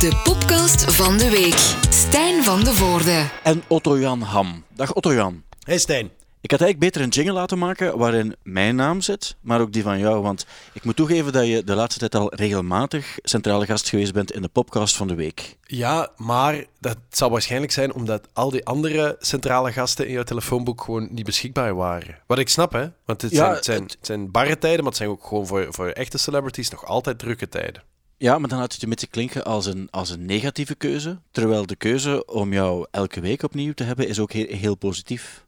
De podcast van de week. Stijn van de Voorde. En Otto-Jan Ham. Dag Otto-Jan. Hey Stijn. Ik had eigenlijk beter een jingle laten maken waarin mijn naam zit, maar ook die van jou. Want ik moet toegeven dat je de laatste tijd al regelmatig centrale gast geweest bent in de podcast van de week. Ja, maar dat zal waarschijnlijk zijn omdat al die andere centrale gasten in jouw telefoonboek gewoon niet beschikbaar waren. Wat ik snap, hè? Want het, Ja, zijn, het, zijn, het zijn barre tijden, maar het zijn ook gewoon voor, voor echte celebrities nog altijd drukke tijden. Ja, maar dan laat het een beetje klinken als een, als een negatieve keuze. Terwijl de keuze om jou elke week opnieuw te hebben is ook heel, heel positief.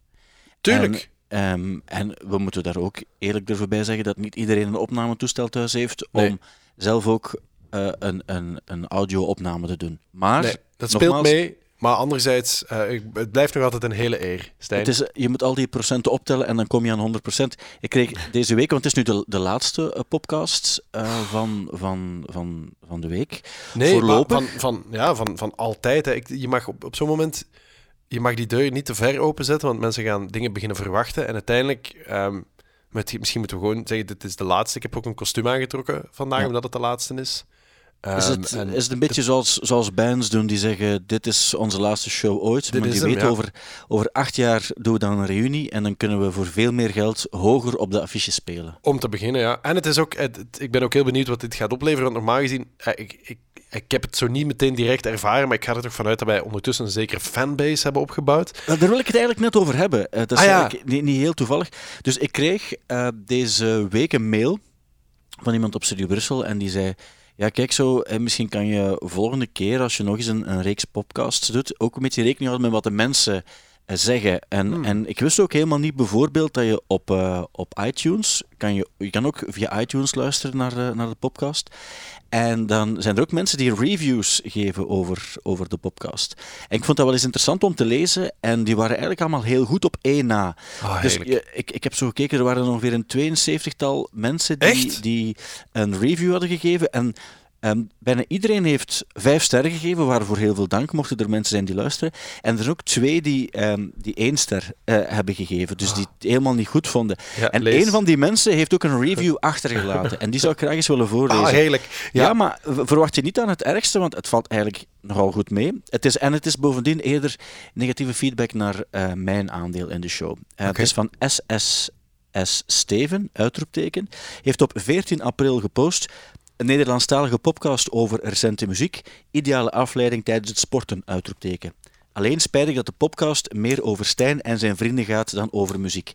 Tuurlijk. En, ehm, en we moeten daar ook eerlijk durven bij zeggen dat niet iedereen een opnametoestel thuis heeft om zelf ook eh, een, een, een audio-opname te doen. Maar nee, dat speelt nogmaals, mee. Maar anderzijds, eh, ik- het blijft nog altijd een hele eer, Stijn. Het is, je moet al die procenten optellen en dan kom je aan 100%. Ik kreeg deze week, want het is nu de, de laatste eh, podcast eh, van, van, van, van de week. nee, voorlopig- van, van, ja, van, van altijd. Hè. Ik, je mag op, op zo'n moment je mag die deur niet te ver openzetten, want mensen gaan dingen beginnen verwachten. En uiteindelijk, ehm, met, misschien moeten we gewoon zeggen, dit is de laatste. Ik heb ook een kostuum aangetrokken vandaag, Ja. omdat het de laatste is. Is Ehm, het, en is het een beetje zoals, zoals bands doen die zeggen: Dit is onze laatste show ooit. Maar die hem, weten ja. over, over acht jaar doen we dan een reunie en dan kunnen we voor veel meer geld hoger op de affiches spelen. Om te beginnen, ja. En het is ook, het- het- ik ben ook heel benieuwd wat dit gaat opleveren. Want normaal gezien, eh, ik, ik, ik heb het zo niet meteen direct ervaren, maar ik ga er toch vanuit dat wij ondertussen een zekere fanbase hebben opgebouwd. Wel, Daar wil ik het eigenlijk net over hebben. Eh, dat is Ah, ja. niet, niet heel toevallig. Dus ik kreeg eh, deze week een mail van iemand op Studio Brussel en die zei... Ja, kijk zo, misschien kan je volgende keer, als je nog eens een, een reeks podcasts doet, ook een beetje rekening houden met wat de mensen eh, zeggen. En, Hmm. en ik wist ook helemaal niet bijvoorbeeld dat je op, eh, op iTunes, kan je, je kan ook via iTunes luisteren naar, de- naar de podcast. En dan zijn er ook mensen die reviews geven over, over de podcast. En ik vond dat wel eens interessant om te lezen. En die waren eigenlijk allemaal heel goed op één na. Ah, dus je- ik, ik heb zo gekeken, er waren ongeveer een 72-tal mensen die, Echt? die een review hadden gegeven. En ehm, bijna iedereen heeft vijf sterren gegeven, waarvoor heel veel dank, mochten er mensen zijn die luisteren. En er zijn ook twee die, ehm, die één ster eh, hebben gegeven, dus die het helemaal niet goed vonden. Ah. Ja, en een van die mensen heeft ook een review achtergelaten. En die zou ik graag eens willen voorlezen. Ah, heerlijk. Ja, Ja, maar verwacht je niet aan het ergste, want het valt eigenlijk nogal goed mee. Het is, en het is bovendien eerder negatieve feedback naar eh, mijn aandeel in de show. Eh, Het is van SSS Steven, uitroepteken. Heeft op 14 april gepost een Nederlandstalige podcast over recente muziek. Ideale afleiding tijdens het sporten, uitroepteken. Alleen spijtig dat de podcast meer over Stijn en zijn vrienden gaat dan over muziek.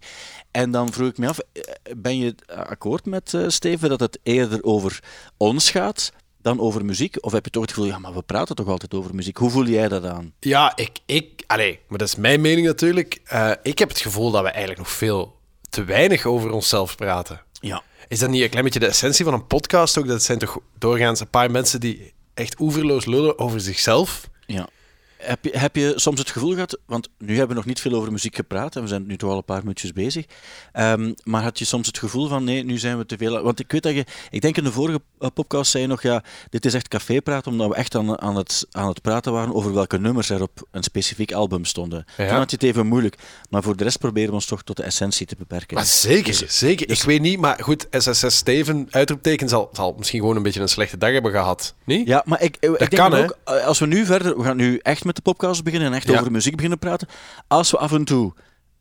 En dan vroeg ik me af, eh, ben je akkoord met eh, Steven dat het eerder over ons gaat dan over muziek? Of heb je toch het gevoel, ja, maar we praten toch altijd over muziek? Hoe voel jij dat aan? ja ik, ik, allee, maar dat is mijn mening natuurlijk. Eh, ik heb het gevoel dat we eigenlijk nog veel te weinig over onszelf praten. Ja. Is dat niet een klein beetje de essentie van een podcast ook? Dat zijn toch doorgaans een paar mensen die echt oeverloos lullen over zichzelf? ja. Heb je, heb je soms het gevoel gehad, want nu hebben we nog niet veel over muziek gepraat en we zijn nu toch al een paar minuutjes bezig, ehm, maar had je soms het gevoel van nee, nu zijn we te veel... Want ik weet dat je, ik denk in de vorige eh, podcast zei je nog, ja, dit is echt cafépraat, omdat we echt aan, aan, het, aan het praten waren over welke nummers er op een specifiek album stonden. Ja. Toen had je het even moeilijk, maar voor de rest proberen we ons toch tot de essentie te beperken. Maar zeker, zeker. Ik weet niet, maar goed, SSS Steven, uitroepteken, zal, zal misschien gewoon een beetje een slechte dag hebben gehad. Niet? Ja, maar ik, ik denk kan, ook, eh, als we nu verder, we gaan nu echt met de podcast beginnen en echt Ja. over muziek beginnen praten. Als we af en toe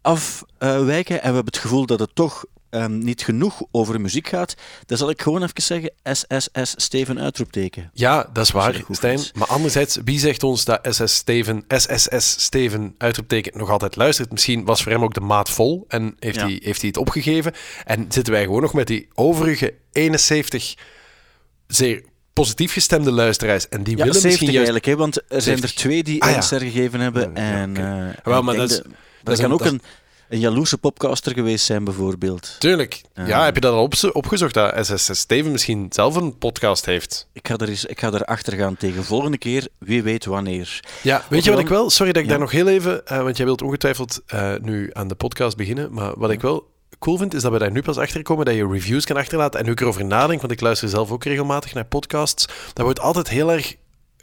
afwijken en we hebben het gevoel dat het toch ehm, niet genoeg over muziek gaat, dan zal ik gewoon even zeggen SSS Steven uitroepteken. Ja, dat is waar, dat Stijn. Maar anderzijds, wie zegt ons dat SS Steven, SSS Steven uitroepteken nog altijd luistert? Misschien was voor hem ook de maat vol en heeft, Ja. hij, heeft hij het opgegeven. En zitten wij gewoon nog met die overige 71 zeer positief gestemde luisteraars. En die Ja, willen 70 misschien juist... eigenlijk, hè, want er zijn er 70. twee die Ah, ster gegeven hebben. Ja, En, eh, Wel, maar dat is- dat, kan een- ook dat een, een jaloerse popcaster geweest zijn, bijvoorbeeld. Tuurlijk. Ja. Ja, heb je dat al opgezocht, dat SSS Steven misschien zelf een podcast heeft? Ik ga er, eens, ik ga er achter gaan tegen volgende keer, wie weet wanneer. Ja, weet je wat ik wel... Sorry dat ik daar nog heel even... eh, want jij wilt ongetwijfeld eh, nu aan de podcast beginnen. Maar wat ik wel cool vind, is dat we daar nu pas achter komen dat je reviews kan achterlaten. En nu ik erover nadenk, want ik luister zelf ook regelmatig naar podcasts, daar wordt altijd heel erg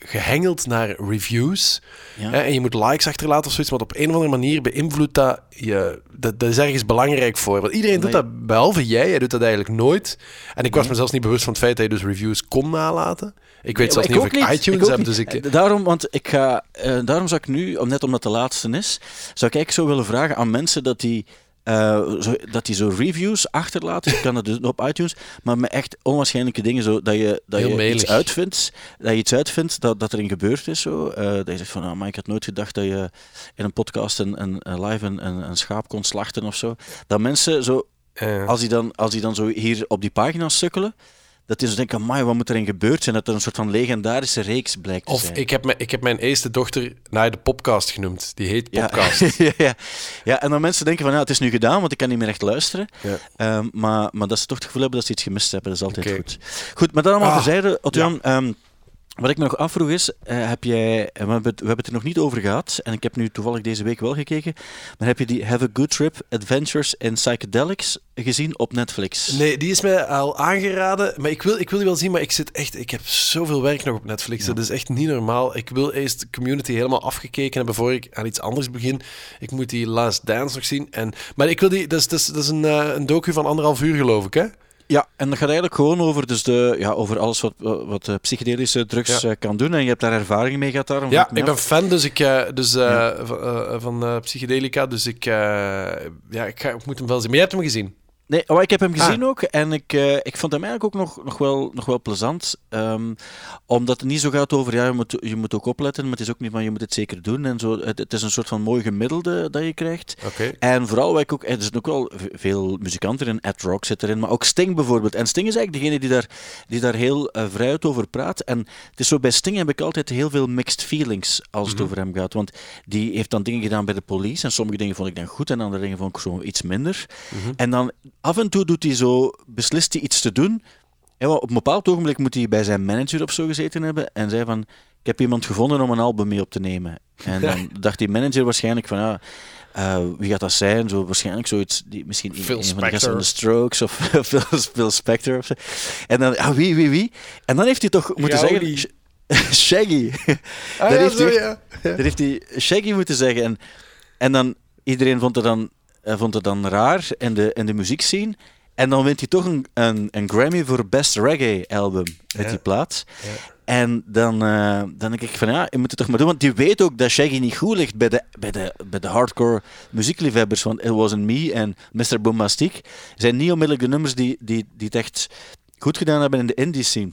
gehengeld naar reviews. Ja. Hè, en je moet likes achterlaten of zoiets, want op een of andere manier beïnvloedt dat je... Dat, dat is ergens belangrijk voor. Want iedereen doet dat, behalve jij. Jij doet dat eigenlijk nooit. En ik was me zelfs niet bewust van het feit dat je dus reviews kon nalaten. Ik weet zelfs ik niet of ik iTunes heb, niet. dus ik... Eh, Daarom, want ik ga, eh, daarom zou ik nu, net omdat de laatste is, zou ik eigenlijk zo willen vragen aan mensen dat die, eh, zo, dat die zo reviews achterlaten. Je kan dat dus op iTunes, maar met echt onwaarschijnlijke dingen, zo, dat je, dat Heel je iets uitvindt, dat je iets uitvindt dat, dat erin gebeurd is. Zo. Eh, dat je zegt van, ah, maar ik had nooit gedacht dat je in een podcast een, een, live een, een, een schaap kon slachten of zo. Dat mensen zo als die dan, als die dan zo hier op die pagina sukkelen, dat die zo denken, amai, wat moet erin gebeurd zijn? Dat er een soort van legendarische reeks blijkt te of zijn. ik heb, mijn, ik heb mijn eerste dochter naar de podcast genoemd. Die heet ja. Podcast. ja, ja. ja, en dan mensen denken van, ja, het is nu gedaan, want ik kan niet meer echt luisteren. Ja. Ehm, maar, maar dat ze toch het gevoel hebben dat ze iets gemist hebben, dat is altijd goed. Goed, maar dan allemaal Ah, terzijde, Otjan, ehm, wat ik me nog afvroeg is, eh, heb jij, en we hebben, het, we hebben het er nog niet over gehad, en ik heb nu toevallig deze week wel gekeken, maar heb je die Have a Good Trip Adventures in Psychedelics gezien op Netflix? Nee, die is mij al aangeraden. Maar ik wil, ik wil die wel zien, maar ik zit echt... Ik heb zoveel werk nog op Netflix. Dat is echt niet normaal. Ik wil eerst Community helemaal afgekeken hebben voor ik aan iets anders begin. Ik moet die Last Dance nog zien. En, maar ik wil die... Dat is, dat is, dat is een, eh, een docu van anderhalf uur, geloof ik, hè? Ja, en dat gaat eigenlijk gewoon over, dus de, ja, over alles wat, wat eh, psychedelische drugs Ja. eh, kan doen. En je hebt daar ervaring mee gehad daarom. Ja, ik ben fan dus ik, eh, dus, van, van psychedelica. Dus ik, ja, ik, ga, ik moet hem wel zien. Maar jij hebt hem gezien? Nee, oh, ik heb hem gezien Ah. ook. En ik, eh, ik vond hem eigenlijk ook nog, nog, wel, nog wel plezant. ehm, omdat het niet zo gaat over, ja, je moet, je moet ook opletten, maar het is ook niet van, je moet het zeker doen. En zo. Het, het is een soort van mooi gemiddelde dat je krijgt. Oké. En vooral, ik ook, er zijn ook wel veel muzikanten in, Ed Rock zit erin, maar ook Sting bijvoorbeeld. En Sting is eigenlijk degene die daar, die daar heel eh, vrij uit over praat. En het is zo, bij Sting heb ik altijd heel veel mixed feelings als het Mhm. over hem gaat. Want die heeft dan dingen gedaan bij de police en sommige dingen vond ik dan goed en andere dingen vond ik zo iets minder. Mhm. En dan af en toe doet hij zo, beslist hij iets te doen. Wel, op een bepaald ogenblik moet hij bij zijn manager of zo gezeten hebben en zei van, ik heb iemand gevonden om een album mee op te nemen. En dan dacht die manager waarschijnlijk van, ja, eh, wie gaat dat zijn? Zo, waarschijnlijk zoiets, die, misschien Phil een van de gasten van de. Strokes of Phil, Phil Spector of zo. En dan, ja, wie, wie, wie? En dan heeft hij toch moeten zeggen... Shaggy. Ah, Dat ja, heeft zo, hij-. Dat heeft hij Shaggy moeten zeggen. En, en dan, iedereen vond het dan, eh, vond het dan raar in de, in de muziekscene. En dan wint hij toch een, een, een Grammy voor Best Reggae Album uit Ja. die plaat. Ja. En dan, eh, dan denk ik van ja, je moet het toch maar doen. Want die weet ook dat Shaggy niet goed ligt bij de, bij de, bij de hardcore muziekliefhebbers. Want It Wasn't Me en Mr. Bombastic zijn niet onmiddellijk de nummers die, die, die het echt goed gedaan hebben in de indie scene.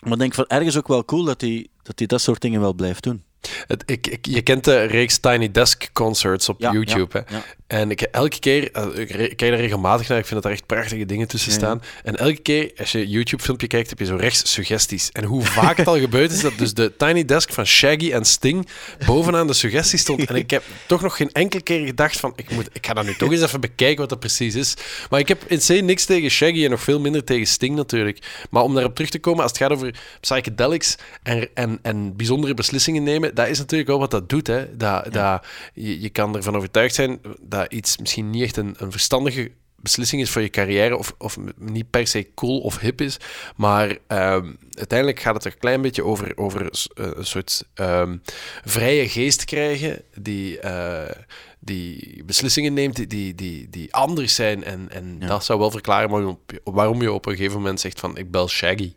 Maar ik denk van ergens ook wel cool dat hij dat, hij dat soort dingen wel blijft doen. Het, ik, ik, je kent de reeks Tiny Desk Concerts op Ja, YouTube, ja, hè? ja. En ik, elke keer, eh, ik kijk daar regelmatig naar, ik vind dat er echt prachtige dingen tussen staan. En elke keer, als je een YouTube-filmpje kijkt, heb je zo rechts suggesties. En hoe vaak het al gebeurd is dat dus de Tiny Desk van Shaggy en Sting bovenaan de suggesties stond. En ik heb toch nog geen enkele keer gedacht van, ik, moet, ik ga dat nu toch eens even bekijken wat dat precies is. Maar ik heb in C niks tegen Shaggy en nog veel minder tegen Sting natuurlijk. Maar om daarop terug te komen, als het gaat over psychedelics en, en, en bijzondere beslissingen nemen, dat is natuurlijk wel wat dat doet. Hè. Dat, dat, je, je kan ervan overtuigd zijn dat iets misschien niet echt een, een verstandige beslissing is voor je carrière, of, of niet per se cool of hip is, maar ehm, uiteindelijk gaat het er een klein beetje over, over eh, een soort ehm, vrije geest krijgen, die, eh, die beslissingen neemt die, die, die, die anders zijn. En, en Ja. dat zou wel verklaren waarom, waarom je op een gegeven moment zegt van, ik bel Shaggy.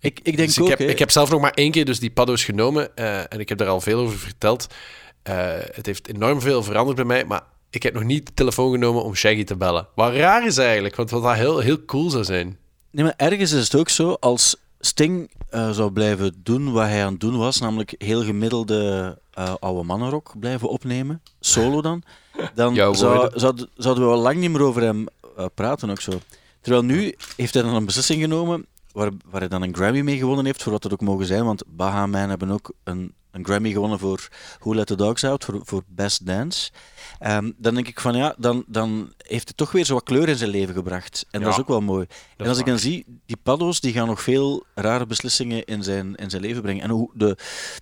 Ik, ik denk Dus ook, ik, heb, ik heb zelf nog maar één keer dus die paddo's genomen eh, en ik heb daar al veel over verteld. Het heeft enorm veel veranderd bij mij, maar ik heb nog niet de telefoon genomen om Shaggy te bellen. Wat raar is eigenlijk, want wat dat heel, heel cool zou zijn. Nee, maar ergens is het ook zo, als Sting eh, zou blijven doen wat hij aan het doen was, namelijk heel gemiddelde eh, oude mannenrock blijven opnemen, solo dan, dan zou, zouden, zouden we wel lang niet meer over hem eh, praten ook zo. Terwijl nu heeft hij dan een beslissing genomen waar, waar hij dan een Grammy mee gewonnen heeft, voor wat het ook mogen zijn, want Baha Man hebben ook een, een Grammy gewonnen voor Who Let the Dogs Out, voor, voor Best Dance. Ehm, dan denk ik van ja, dan, dan heeft het toch weer zo wat kleur in zijn leven gebracht. En dat Ja, is ook wel mooi. en als ik dan zie, die paddo's die gaan nog veel rare beslissingen in zijn, in zijn leven brengen. En hoe de,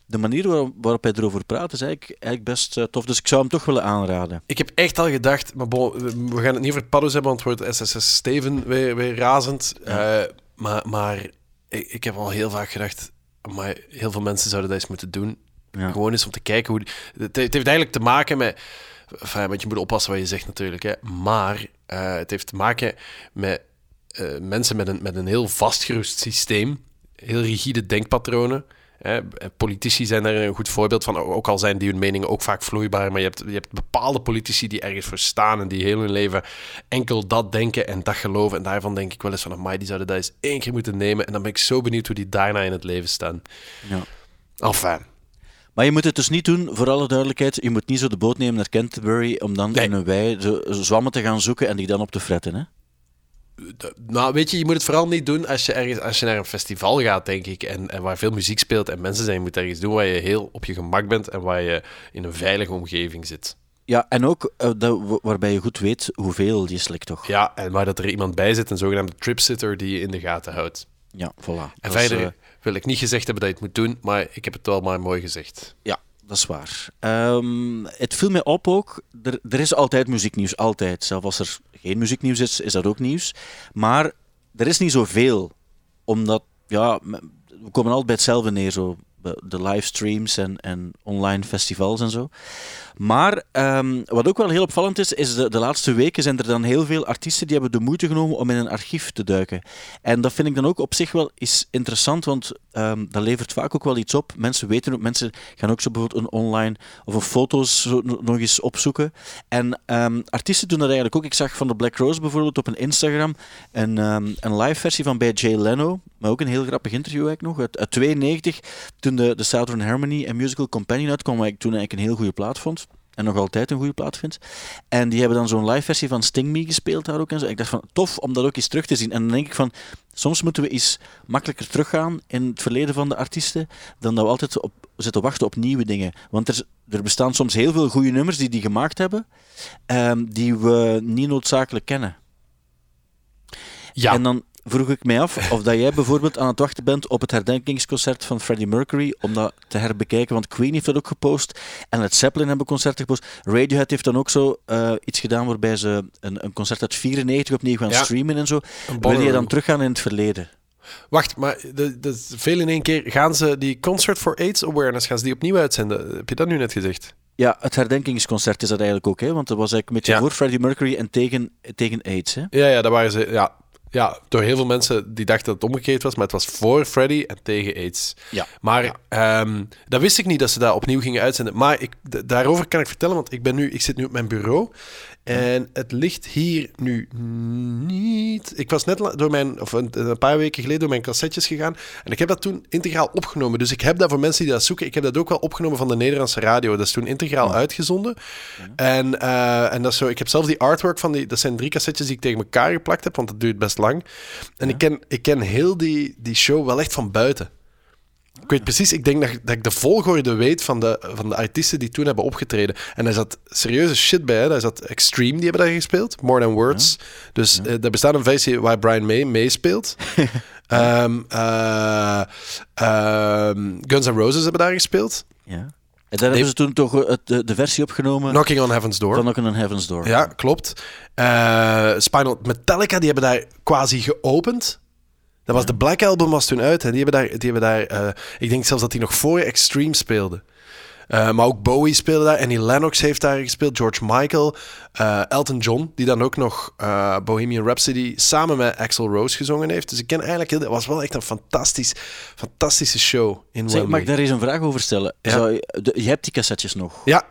de manier waarop, waarop hij erover praat is eigenlijk, eigenlijk best eh, tof. Dus ik zou hem toch willen aanraden. Ik heb echt al gedacht, maar bon, we- gaan het niet over paddo's hebben, want het wordt SSS Steven weer, weer razend. Eh, maar maar ik, ik heb al heel vaak gedacht, maar heel veel mensen zouden dat eens moeten doen. Ja. Gewoon eens om te kijken hoe... het heeft eigenlijk te maken met... Enfin, want je moet oppassen wat je zegt natuurlijk, hè. Maar eh, het heeft te maken met eh, mensen met een, met een heel vastgerust systeem. Heel rigide denkpatronen. Hè. Politici zijn daar een goed voorbeeld van. Ook al zijn die hun meningen ook vaak vloeibaar. Maar je hebt, je hebt bepaalde politici die ergens voor staan. En die heel hun leven enkel dat denken en dat geloven. En daarvan denk ik wel eens van... Amai, die zouden dat eens één keer moeten nemen. En dan ben ik zo benieuwd hoe die daarna in het leven staan. Ja. Enfin. Maar je moet het dus niet doen, voor alle duidelijkheid. Je moet niet zo de boot nemen naar Canterbury om dan Nee. in een wei zwammen te gaan zoeken en die dan op te fretten. Hè? Nou, weet je, je moet het vooral niet doen als je, ergens, als je naar een festival gaat, denk ik. En, en waar veel muziek speelt en mensen zijn. Je moet ergens doen waar je heel op je gemak bent en waar je in een veilige omgeving zit. Ja, en ook eh, waarbij je goed weet hoeveel je slikt, toch? Ja, en waar dat er iemand bij zit, een zogenaamde tripsitter die je in de gaten houdt. Ja, voilà. En Dat is, verder eh, wil ik niet gezegd hebben dat je het moet doen, maar ik heb het wel maar mooi gezegd. Ja, dat is waar. Ehm, het viel mij op ook, er, er is altijd muzieknieuws, altijd. Zelfs als er geen muzieknieuws is, is dat ook nieuws. Maar er is niet zoveel, omdat, ja, we komen altijd bij hetzelfde neer, zo, de livestreams en, en online festivals en zo. Maar ehm, wat ook wel heel opvallend is, is de, de laatste weken zijn er dan heel veel artiesten die hebben de moeite genomen om in een archief te duiken. En dat vind ik dan ook op zich wel is interessant, want ehm, dat levert vaak ook wel iets op. Mensen weten ook, mensen gaan ook zo bijvoorbeeld een online of een foto's nog eens opzoeken. En ehm, artiesten doen dat eigenlijk ook. Ik zag van de Black Rose bijvoorbeeld op een Instagram een, een live versie van bij Jay Leno, maar ook een heel grappig interview eigenlijk nog, uit, uit 92, toen de, de Southern Harmony en Musical Companion uitkwam, wat ik toen eigenlijk een heel goede plaat vond. En nog altijd een goede plaat vind. En die hebben dan zo'n live versie van Sting Me gespeeld daar ook. En zo. Ik dacht van, tof om dat ook eens terug te zien. En dan denk ik van, soms moeten we eens makkelijker teruggaan in het verleden van de artiesten, dan dat we altijd op, zitten wachten op nieuwe dingen. Want er, er bestaan soms heel veel goede nummers die die gemaakt hebben, ehm, die we niet noodzakelijk kennen. Ja, En dan vroeg ik mij af of dat jij bijvoorbeeld aan het wachten bent op het herdenkingsconcert van Freddie Mercury, om dat te herbekijken, want Queen heeft dat ook gepost en Led Zeppelin hebben concerten gepost. Radiohead heeft dan ook zo eh, iets gedaan waarbij ze een, een concert uit 94 opnieuw gaan Ja. streamen en zo. Wil je dan teruggaan in het verleden? Wacht, maar dat, dat is veel in één keer. Gaan ze die Concert for AIDS Awareness, gaan ze die opnieuw uitzenden? Heb je dat nu net gezegd? Ja, het herdenkingsconcert is dat eigenlijk ook, hè? want dat was eigenlijk een beetje Ja. voor Freddie Mercury en tegen, tegen AIDS. Hè? Ja, ja, daar waren ze... Ja, ja, door heel veel mensen die dachten dat het omgekeerd was, maar het was voor Freddy en tegen AIDS. Ja. Maar ehm, dat wist ik niet dat ze dat opnieuw gingen uitzenden. Maar ik, daarover kan ik vertellen, want ik, ben nu, ik zit nu op mijn bureau. En het ligt hier nu niet. Ik was net door mijn, of een, een paar weken geleden door mijn cassettes gegaan. En ik heb dat toen integraal opgenomen. Dus ik heb dat voor mensen die dat zoeken. Ik heb dat ook wel opgenomen van de Nederlandse radio. Dat is toen integraal uitgezonden. En, eh, en dat is zo, ik heb zelf die artwork van die. Dat zijn drie cassettes die ik tegen elkaar geplakt heb, want dat duurt best lang. En ik, ken, ik ken heel die, die show wel echt van buiten. Ik weet precies, ik denk dat, dat ik de volgorde weet van de, van de artiesten die toen hebben opgetreden. En daar zat serieuze shit bij. Hè. Daar zat Extreme, die hebben daar gespeeld. More Than Words. Dus eh, er bestaat een versie waar Brian May meespeelt. Ehm, Guns N' Roses hebben daar gespeeld. Ja. En daar hebben ze toen toch eh, de, de versie opgenomen Knocking on Heaven's Door. van Knockin' on Heaven's Door. Ja, klopt. Eh, Spinal Metallica, die hebben daar quasi geopend. Dat was de Black Album was toen uit. En die hebben daar, die hebben daar eh, ik denk zelfs dat die nog voor Extreme speelde. Eh, maar ook Bowie speelde daar. Annie Lennox heeft daar gespeeld. George Michael. eh, Elton John, die dan ook nog Bohemian Rhapsody samen met Axl Rose gezongen heeft. Dus ik ken eigenlijk heel... Het was wel echt een fantastisch, fantastische show in Zeg, mag ik daar eens een vraag over stellen? Ja. Zou je, de- je hebt die cassettes nog. Ja,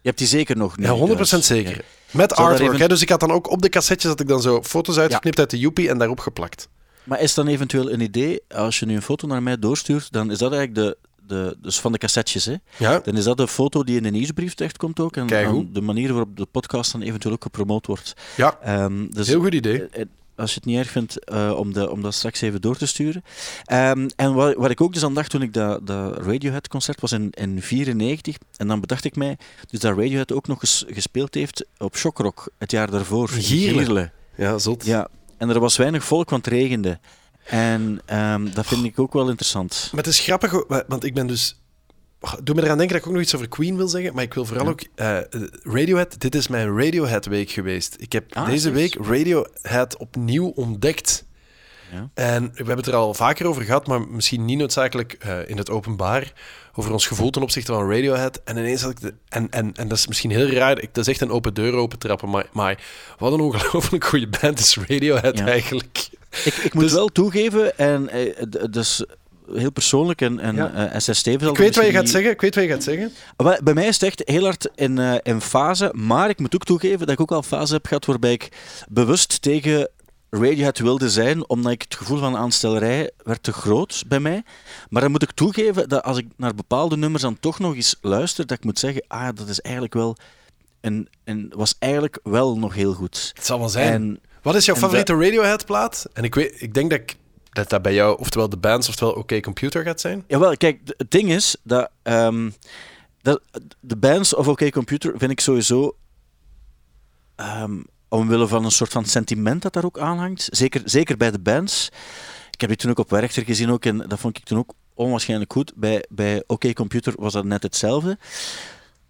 Je hebt die zeker nog nu. Ja, 100% thuis. zeker. Ja. Met Zou artwork. even- Hè? Dus ik had dan ook op de cassettes had ik dan zo foto's uitgeknipt uit de Joepie en daarop geplakt. Maar is dan eventueel een idee, als je nu een foto naar mij doorstuurt, dan is dat eigenlijk de, de dus van de cassettes, hè? Ja, Dan is dat de foto die in de nieuwsbrief terechtkomt ook. En de manier waarop de podcast dan eventueel ook gepromoot wordt. ja. Ehm, dus, heel goed idee. eh, eh, Als je het niet erg vindt, eh, om, de, om dat straks even door te sturen. Ehm, en wat, wat ik ook dus aan dacht toen ik dat, dat Radiohead-concert was in 1994, en dan bedacht ik mij dus dat Radiohead ook nog eens gespeeld heeft op Shockrock het jaar daarvoor. Gierle. Ja, zot. Ja, en er was weinig volk, want het regende. En ehm, dat vind ik ook wel interessant. Maar het is grappig, want ik ben dus... Doe me eraan denken dat ik ook nog iets over Queen wil zeggen, maar ik wil vooral Ja. ook... eh, Radiohead, dit is mijn Radiohead-week geweest. Ik heb Ah, deze week Radiohead opnieuw ontdekt. Ja. En we hebben het er al vaker over gehad, maar misschien niet noodzakelijk eh, in het openbaar. Over ons gevoel ten opzichte van Radiohead. En ineens had ik. De, en, en, en dat is misschien heel raar. Ik, dat is echt een open deur open trappen. Maar, maar wat een ongelooflijk goede band is Radiohead Ja. eigenlijk. Ik, ik moet Dus- wel toegeven, en eh, dus heel persoonlijk, en, en Ja. eh, SS Stevens... zal Ik weet wat je gaat zeggen. Ik weet wat je gaat zeggen. Wel, Bij mij is het echt heel hard in, in fase, maar ik moet ook toegeven dat ik ook al fase heb gehad waarbij ik bewust tegen Radiohead wilde zijn, omdat ik het gevoel van aanstellerij werd te groot bij mij. Maar dan moet ik toegeven dat als ik naar bepaalde nummers dan toch nog eens luister, dat ik moet zeggen, ah, dat is eigenlijk wel... En, en was eigenlijk wel nog heel goed. Het zal wel zijn. En Wat is jouw favoriete Radiohead-plaat? En ik, weet, ik denk dat, ik, dat dat bij jou oftewel de bands oftewel OK Computer gaat zijn. Jawel, kijk, het ding is dat, ehm, dat de bands of OK Computer vind ik sowieso ehm, omwille van een soort van sentiment dat daar ook aanhangt. Zeker, zeker bij de bands. Ik heb die toen ook op Werchter gezien ook, en dat vond ik toen ook onwaarschijnlijk goed. Bij, bij OK Computer was dat net hetzelfde.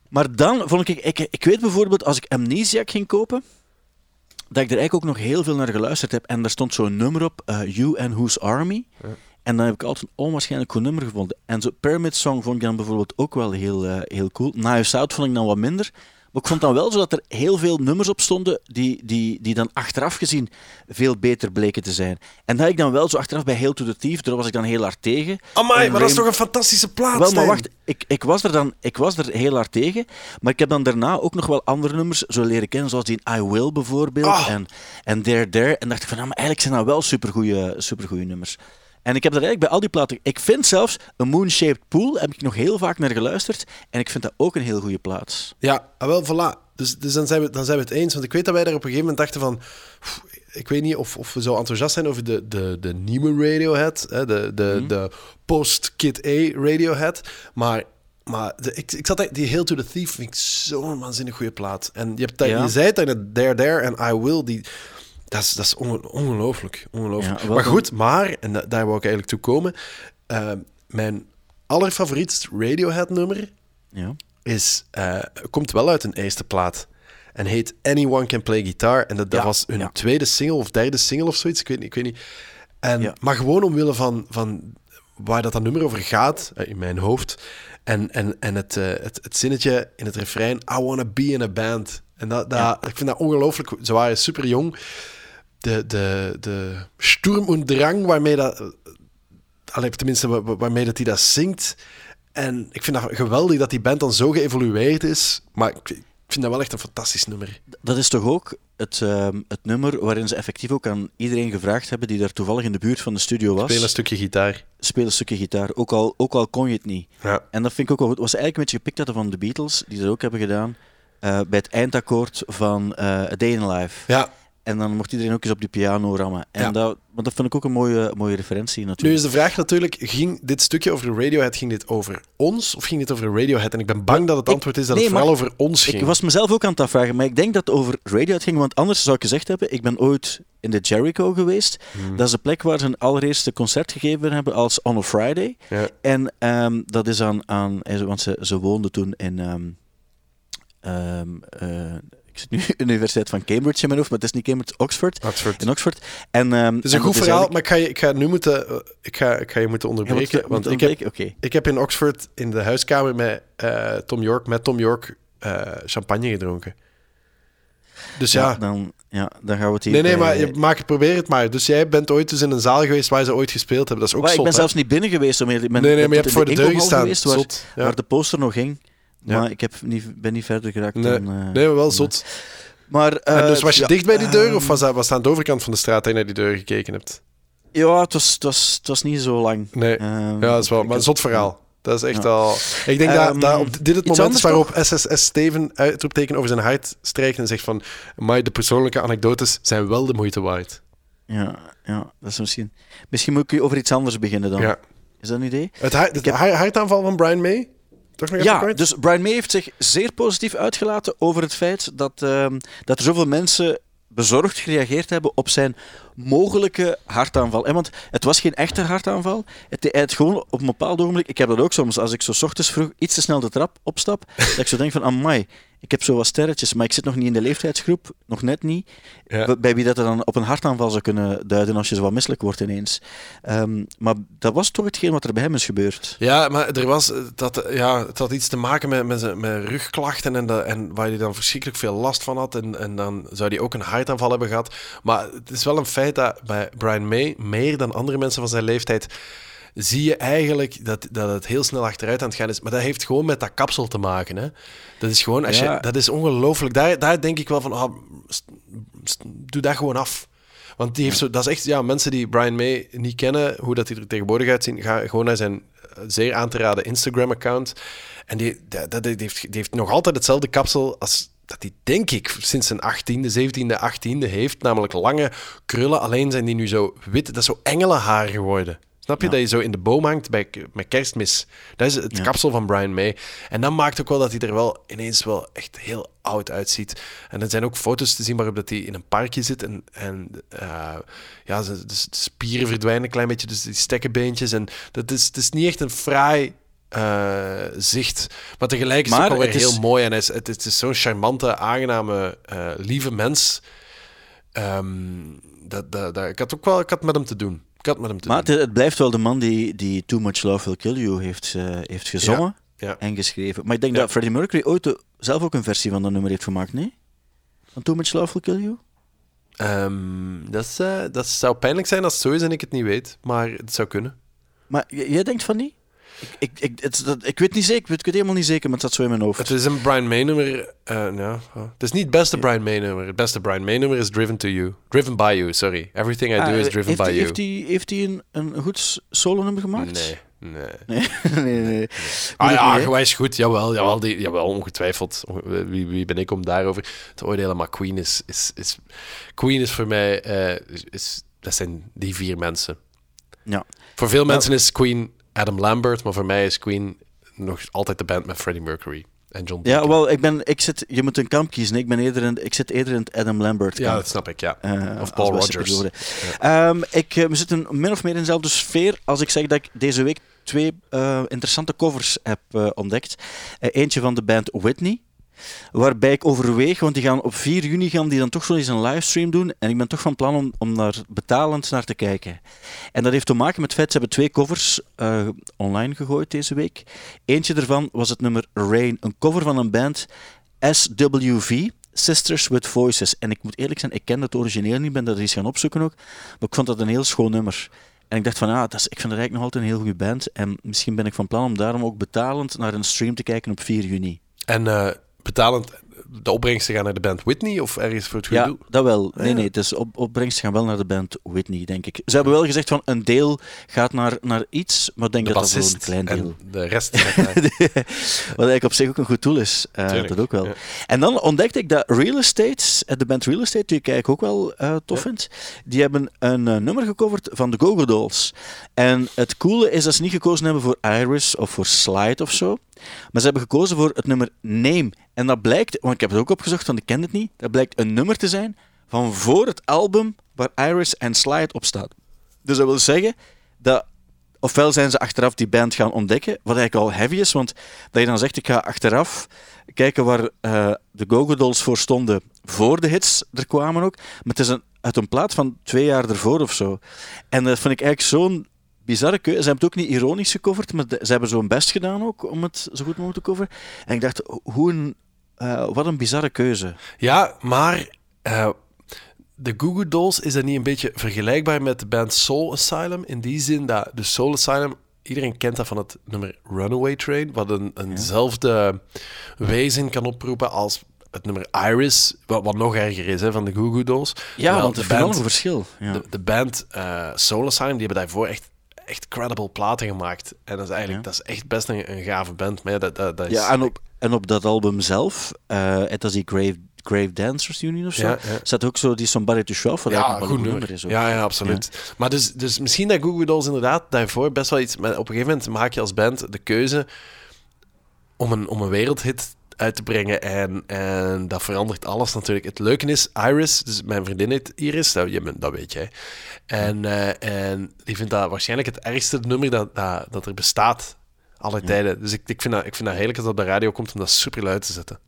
Maar dan vond ik, ik, ik weet bijvoorbeeld, als ik Amnesiac ging kopen, dat ik er eigenlijk ook nog heel veel naar geluisterd heb. En daar stond zo'n nummer op, eh, You and Whose Army. En dan heb ik altijd een onwaarschijnlijk goed nummer gevonden. En zo Pyramid Song vond ik dan bijvoorbeeld ook wel heel, eh, heel cool. Knives Out vond ik dan wat minder. Maar ik vond dan wel zo dat er heel veel nummers op stonden die, die, die dan achteraf gezien veel beter bleken te zijn. En dat ik dan wel zo achteraf bij Hail to the Thief, daar was ik dan heel hard tegen. Amai, En maar dat is toch een fantastische plaat, wel, maar wacht, ik, ik, was er dan, ik was er heel hard tegen, maar ik heb dan daarna ook nog wel andere nummers zo leren kennen, zoals die I Will bijvoorbeeld, Ah. en, en There There, en dacht ik van, nou, maar eigenlijk zijn dat wel supergoeie, supergoeie nummers. En ik heb dat eigenlijk bij al die platen, ik vind zelfs een Moon-Shaped Pool, heb ik nog heel vaak naar geluisterd, en ik vind dat ook een heel goede plaats. Ja, ah, wel, voilà. Dus, dus dan, zijn we, dan zijn we het eens. Want ik weet dat wij daar op een gegeven moment dachten van... pff, Ik weet niet of, of we zo enthousiast zijn over de, de, de nieuwe Radiohead. Hè, de, de, de post-Kid A Radiohead. Maar, maar de, ik, ik zat die Hail to the Thief vind ik zo'n waanzinnig goede plaat. En je, hebt Ja. je zei het in het There There en I Will. Die, dat is, dat is ongelooflijk. ongelooflijk. Ja, maar goed, maar, en da- daar wou ik eigenlijk toe komen. eh, mijn allerfavorietst Radiohead nummer Ja. is, eh, komt wel uit een eerste plaat. En heet Anyone Can Play Guitar. En dat, dat Ja, was hun tweede single of derde single of zoiets. Ik weet niet. Ik weet niet. En. Maar gewoon omwille van, van waar dat, dat nummer over gaat, eh, in mijn hoofd. En, en, en het, eh, het, het zinnetje in het refrein, I wanna be in a band. En dat, dat, Ja. ik vind dat ongelooflijk. Ze waren super jong. De, de, de sturm en drang waarmee dat... Allee, tenminste, wa- wa- waarmee dat hij dat zingt. En ik vind dat geweldig dat die band dan zo geëvolueerd is. Maar ik, ik vind dat wel echt een fantastisch nummer. Dat is toch ook het, ehm, het nummer waarin ze effectief ook aan iedereen gevraagd hebben die daar toevallig in de buurt van de studio was. Speel een stukje gitaar. speel een stukje gitaar, ook al, ook al kon je het niet. Ja. En dat vind ik ook wel goed. was eigenlijk een beetje gepikt hadden van de Beatles, die dat ook hebben gedaan, eh, bij het eindakkoord van eh A Day in Life. Ja, En dan mocht iedereen ook eens op die piano rammen. En Ja. dat, want dat vind ik ook een mooie, mooie referentie nu natuurlijk. is de vraag natuurlijk, ging dit stukje over Radiohead, ging dit over ons of ging dit over Radiohead? En ik ben bang dat het antwoord is dat nee, het vooral over ons ging. Ik was mezelf ook aan het afvragen, maar ik denk dat het over Radiohead ging, want anders zou ik gezegd hebben, ik ben ooit in de Jericho geweest. Hmm. Dat is de plek waar ze een allereerste concert gegeven hebben als On a Friday. Ja. En ehm, dat is aan, aan want ze, ze woonden toen in, eh, ik zit nu Universiteit van Cambridge in mijn hoofd, maar het is niet Cambridge, Oxford. Oxford. In Oxford. En, ehm, Het is en een goed verhaal, eigenlijk- maar ik ga, je, ik ga nu moeten, eh, ik ga, ik ga je moeten onderbreken. want ik heb, ik heb in Oxford in de huiskamer met eh, Tom York, met Tom York eh, champagne gedronken. Dus ja, Ja, dan, ja, dan gaan we het hier nee, nee, maar je, maak het, probeer het maar. Dus jij bent ooit dus in een zaal geweest waar ze ooit gespeeld hebben. Dat is ook Maar ik ben hè? zelfs niet binnen geweest. Om ben, Nee, nee, maar je hebt voor de deur gestaan. Geweest, waar, Zot, ja. waar de poster nog ging. Ja. Maar ik heb niet, ben niet verder geraakt Nee, dan... eh, nee, wel zot. Maar, En eh, dus was je ja, dicht bij die deur ehm, of was dat, was dat aan de overkant van de straat dat je naar die deur gekeken hebt? Ja, het was, het, was, het was niet zo lang. Nee. Ehm, Ja, dat is wel maar een zot verhaal. Dat is echt Ja. al... Ik denk Ehm, dat, dat op dit het moment is waarop SSS Steven uitroepteken over zijn hart strijkt en zegt van maar de persoonlijke anekdotes zijn wel de moeite waard. Ja, ja, dat is misschien... Misschien moet ik over iets anders beginnen dan. Ja. Is dat een idee? Het, hart- het heb- van Brian May? Ja, dus Brian May heeft zich zeer positief uitgelaten over het feit dat, ehm, dat er zoveel mensen bezorgd gereageerd hebben op zijn mogelijke hartaanval. En want het was geen echte hartaanval. Het, het gewoon op een bepaald ogenblik... Ik heb dat ook soms, als ik zo ochtends vroeg iets te snel de trap opstap, dat ik zo denk van, amai, Ik heb zo wat sterretjes, maar ik zit nog niet in de leeftijdsgroep. Nog net niet. Ja. Bij- wie dat er dan op een hartaanval zou kunnen duiden als je zo wat misselijk wordt ineens. Ehm, maar dat was toch hetgeen wat er bij hem is gebeurd. Ja, maar er was, eh, dat, eh, ja, het had iets te maken met, met, zijn- met rugklachten en, dat, en waar hij dan verschrikkelijk veel last van had. En, en dan zou hij ook een hartaanval hebben gehad. Maar het is wel een feit dat bij Brian May, meer dan andere mensen van zijn leeftijd, zie je eigenlijk dat, dat het heel snel achteruit aan het gaan is. Maar dat heeft gewoon met dat kapsel te maken. Hè? Dat is gewoon, als Ja. je, dat is ongelooflijk. Daar, daar denk ik wel van, ah, st- st- doe dat gewoon af. Want die heeft zo, dat is echt, ja, mensen die Brian May niet kennen, hoe dat hij er tegenwoordig uitziet, ga gewoon naar zijn eh, zeer aan te raden Instagram-account. En die, dat, dat- die, heeft, die heeft nog altijd hetzelfde kapsel als dat hij, denk ik, sinds zijn 18e, 17e, 18e heeft. Namelijk lange krullen, alleen zijn die nu zo wit. Dat is zo engelenhaar geworden. Snap je? Ja. Dat je zo in de boom hangt bij, met kerstmis. Dat is het Ja. kapsel van Brian May. En dat maakt ook wel dat hij er wel ineens wel echt heel oud uitziet. En er zijn ook foto's te zien waarop dat hij in een parkje zit. En, en eh, ja, de, de spieren verdwijnen een klein beetje. Dus die stekkenbeentjes. En dat is, het is niet echt een fraai eh, zicht. Maar tegelijk is het Maar ook wel weer het is- heel mooi. En hij is, het, het is zo'n charmante, aangename, eh, lieve mens. Ehm, dat, dat, dat, ik had ook wel ik had met hem te doen. Ik had met hem te Maar doen. het, het blijft wel de man die, die Too Much Love Will Kill You heeft, eh, heeft gezongen Ja. en geschreven. Maar ik denk Ja. dat Freddie Mercury ooit zelf ook een versie van dat nummer heeft gemaakt, nee? Van Too Much Love Will Kill You? Ehm, dat, is, eh, dat zou pijnlijk zijn als het zo is en ik het niet weet. Maar het zou kunnen. Maar jij denkt van niet? Ik, ik, ik, het, dat, ik weet niet zeker, ik weet het helemaal niet zeker, maar het zat zo in mijn hoofd. Het is een Brian May nummer. eh, ja, oh. Het is niet het beste Brian May nummer. Het beste Brian May nummer is Driven to You. Driven by You, sorry. Everything I do Ah, is driven by you. Heeft hij, heeft een, een goed solo-nummer gemaakt? Nee, nee. Nee, nee, nee. Ah ja, is goed. Jawel, jawel, die, jawel ongetwijfeld. Wie, wie ben ik om daarover te oordelen? Maar Queen is... is, is Queen is voor mij... eh, is- is, dat zijn die vier mensen. Ja. Voor veel mensen is Queen Adam Lambert, maar voor mij is Queen nog altijd de band met Freddie Mercury en John Ja, wel, ik ben, ik zit, je moet een kamp kiezen. Ik, ben eerder in, ik zit eerder in het Adam Lambert Ja, dat snap ik, ja. Eh, Of Paul Rogers. Ehm, ik, eh, we zitten min of meer in dezelfde sfeer als ik zeg dat ik deze week twee eh, interessante covers heb ontdekt. Eentje van de band Whitney. Waarbij ik overweeg, want die gaan op 4 juni gaan die dan toch zo eens een livestream doen. En ik ben toch van plan om, om daar betalend naar te kijken. En dat heeft te maken met het feit, ze hebben twee covers eh, online gegooid deze week. Eentje daarvan was het nummer Rain, een cover van een band SWV, Sisters with Voices. En ik moet eerlijk zijn, ik ken het origineel niet, ben dat eens gaan opzoeken ook. Maar ik vond dat een heel schoon nummer. En ik dacht van, ah, dat is, ik vind het eigenlijk nog altijd een heel goede band. En misschien ben ik van plan om daarom ook betalend naar een stream te kijken op 4 juni. En eh, betalend, de opbrengsten gaan naar de band Whitney of ergens voor het goede Ja, doel? dat wel. Nee, Ja. nee, dus op, opbrengst gaan wel naar de band Whitney, denk ik. Ze hebben wel gezegd van een deel gaat naar, naar iets, maar ik denk De dat dat wel een klein deel en de rest gaat naar... Wat eigenlijk op zich ook een goed doel is. eh, Tuurlijk, dat ook wel. ja. En dan ontdekte ik dat Real Estate, eh, de band Real Estate, die ik eigenlijk ook wel eh, tof Ja. vind, die hebben een nummer gecoverd van de Go-Go Dolls. En het coole is dat ze niet gekozen hebben voor Iris of voor Slide of zo, maar ze hebben gekozen voor het nummer Name. En dat blijkt, want ik heb het ook opgezocht, want ik ken het niet, dat blijkt een nummer te zijn van voor het album waar Iris en Slide op staat. Dus dat wil zeggen dat ofwel zijn ze achteraf die band gaan ontdekken, wat eigenlijk al heavy is, want dat je dan zegt, ik ga achteraf kijken waar eh, de Go-Go voor stonden voor de hits er kwamen ook, maar het is een, uit een plaat van twee jaar ervoor of zo. En dat vind ik eigenlijk zo'n bizarre keuze. Ze hebben het ook niet ironisch gecoverd, maar ze hebben zo'n best gedaan ook om het zo goed mogelijk te coveren. En ik dacht, hoe een, eh, wat een bizarre keuze. Ja, maar eh, de Goo Goo Dolls, is dat niet een beetje vergelijkbaar met de band Soul Asylum? In die zin dat de Soul Asylum, iedereen kent dat van het nummer Runaway Train, wat een, eenzelfde wezen kan oproepen als het nummer Iris, wat, wat nog erger is hè, van de Goo Goo Dolls. Ja, Terwijl want de is wel band, een verschil. Ja. de, de band eh, Soul Asylum, die hebben daarvoor echt, echt credible platen gemaakt. En dat is eigenlijk Ja. dat is echt best een, een gave band. Maar ja, dat, dat, dat is... Ja, en op, en op dat album zelf, eh het is die Grave, Grave Dancers Union of zo, Ja, ja. staat ook zo die Somebody to Show, wat Ja, een goed nummer. is. Ook. Ja, ja, absoluut. Maar dus, dus misschien dat Google Dolls inderdaad daarvoor best wel iets... Maar op een gegeven moment maak je als band de keuze om een, om een wereldhit uit te brengen. En, en dat verandert alles natuurlijk. Het leuke is, Iris, dus mijn vriendin heet Iris, dat, je, dat weet jij. En, eh, en die vindt dat waarschijnlijk het ergste nummer dat, dat, dat er bestaat. Alle tijden. Dus ik, ik, vind dat, ik vind dat heerlijk dat op de radio komt om dat super luid te zetten.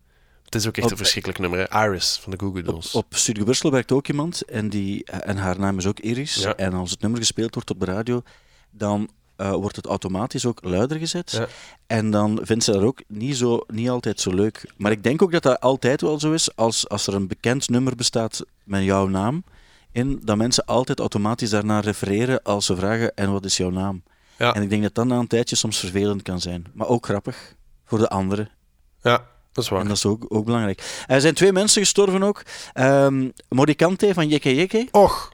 Het is ook echt Op- een verschrikkelijk nummer. hè. Iris van de Goo Goo Op, Dolls. op Studio Brussel werkt ook iemand en, die, en haar naam is ook Iris. Ja. En als het nummer gespeeld wordt op de radio, dan eh, wordt het automatisch ook luider gezet. Ja. En dan vindt ze dat ook niet, zo, niet altijd zo leuk. Maar ik denk ook dat dat altijd wel zo is. Als, als er een bekend nummer bestaat met jouw naam in, dat mensen altijd automatisch daarnaar refereren als ze vragen en wat is jouw naam? Ja. En ik denk dat dat na een tijdje soms vervelend kan zijn. Maar ook grappig voor de anderen. Ja, dat is waar. En dat is ook, ook belangrijk. Er zijn twee mensen gestorven ook. Ehm Morikante van Jekke Jekke. Och,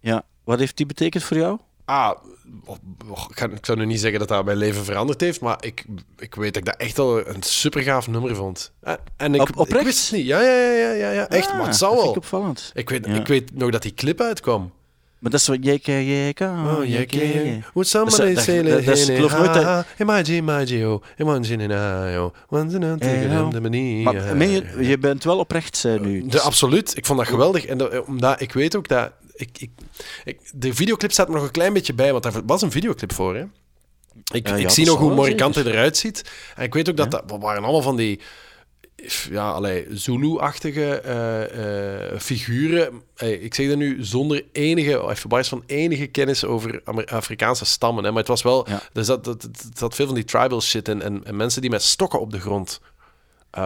Ja, wat heeft die betekend voor jou? ah, ik, ga- ik zou nu niet zeggen dat dat mijn leven veranderd heeft, maar ik, ik weet dat ik dat echt al een super gaaf nummer vond. Eh, En ik, Op- oprecht? ik wist het niet. Ja, ja, ja, ja, ja, echt, Ah, maar het zal wel. ik opvallend. Ik weet, Ja. ik weet nog dat die clip uitkwam. Maar dat is wat Jekke Jekke. Oh, yeah. Jekke. Would somebody dat- say dat- dat- dat is- ik geloof nooit dat- Imagine, imagine, imagine, imagine, Maar meen je, je bent wel oprecht eh, nu. De, absoluut. Ik vond dat geweldig. En dat- omdat ik weet ook dat... Ik, ik, ik, de videoclip staat me nog een klein beetje bij, want daar was een videoclip voor. Hè? Ik, Ja, ja, ik dat zie nog hoe Morikante eruit ziet. En ik weet ook dat dat... We waren allemaal van die... Ja, allee, Zulu-achtige eh, eh, figuren. Hey, ik zeg dat nu zonder enige, of op basis van enige kennis over Amer- Afrikaanse stammen. Hè? Maar het was wel, Ja. er, er, er zat veel van die tribal shit in. En, en mensen die met stokken op de grond eh,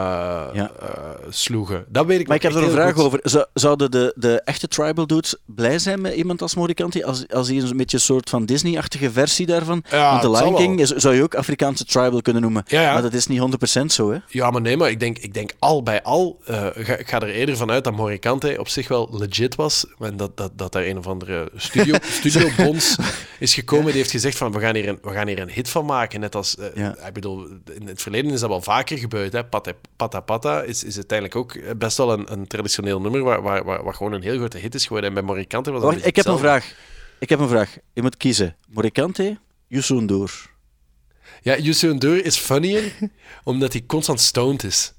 Ja. eh, sloegen. Dat weet ik Maar ik heb er een vraag goed. over. Zou- Zouden de, de echte tribal dudes blij zijn met iemand als Morikante? Als, als hij een beetje een soort van Disney-achtige versie daarvan? Ja, Want de het zal Lion wel. King is- zou je ook Afrikaanse tribal kunnen noemen. Ja. Maar dat is niet 100% zo, hè? Ja, maar nee, maar ik denk, ik denk al bij al, eh, ga, ik ga er eerder vanuit dat Morikante op zich wel legit was. En dat, dat, dat daar een of andere studio, studio Bons is gekomen. Die heeft gezegd van, we gaan hier een, we gaan hier een hit van maken. Net als, Ja. ik bedoel, in het verleden is dat wel vaker gebeurd. Hè. Pata Pata, Pata is, is uiteindelijk ook best wel een, een traditioneel nummer, waar, waar, waar, waar gewoon een heel grote hit is geworden. En bij Morikante was dat Wacht, ik heb een vraag. Ik heb een vraag. Je moet kiezen. Morikante, Youssou N'Dour. Ja, Youssou N'Dour is funnier, omdat hij constant stoned is.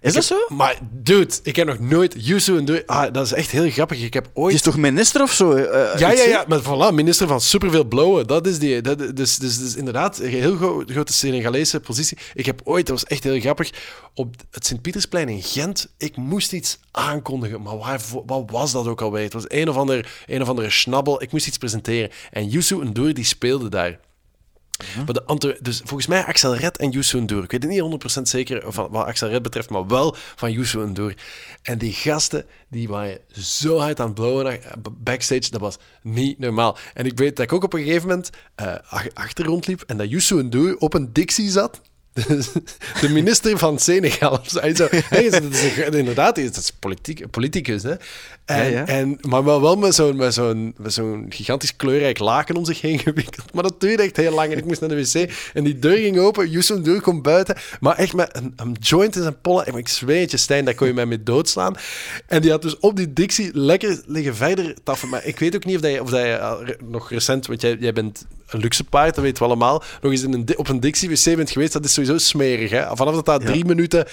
Is dat zo? Maar dude, ik heb nog nooit Youssou N'Dour... Ah, dat is echt heel grappig. Ik heb ooit... Die is toch minister of zo? eh, Ja, iets, ja, hè? ja, maar voilà, minister van superveel blowen. Dat is die. Dat, dus, dus, dus inderdaad, een heel gro- grote Senegalese positie. Ik heb ooit, dat was echt heel grappig, op het Sint-Pietersplein in Gent, ik moest iets aankondigen. Maar waar, wat was dat ook alweer? Het was een of, ander, een of andere schnabbel. Ik moest iets presenteren. En Youssou N'Dour, die speelde daar. Maar de dus volgens mij Axel Red en Youssou N'Dour. Ik weet het niet 100% zeker van wat Axel Red betreft, maar wel van Youssou N'Dour. En die gasten, die waren zo hard aan het blowen naar- backstage, dat was niet normaal. En ik weet dat ik ook op een gegeven moment eh, ach- achter rondliep en dat Youssou N'Dour op een Dixie zat. De minister van Senegal. zo. Hey, dat is een- inderdaad, dat is politiek, politicus. Hè? En, Ja, ja. En, maar wel, wel met zo'n met zo'n met zo'n gigantisch kleurrijk laken om zich heen gewikkeld. Maar dat duurde echt heel lang en ik moest naar de wc. En die deur ging open, Youssou N'Dour komt buiten. Maar echt met een, een joint in zijn pollen. En ik zweer het je, Stijn, daar kon je mij mee doodslaan. En die had dus op die Dixie lekker liggen verder taffen. Maar ik weet ook niet of, dat je, of dat je re- nog recent... Want jij, jij bent een luxe paard, dat weten we allemaal. Nog eens in een, op een Dixie wc bent geweest, dat is sowieso smerig. Hè? Vanaf dat dat Ja. drie minuten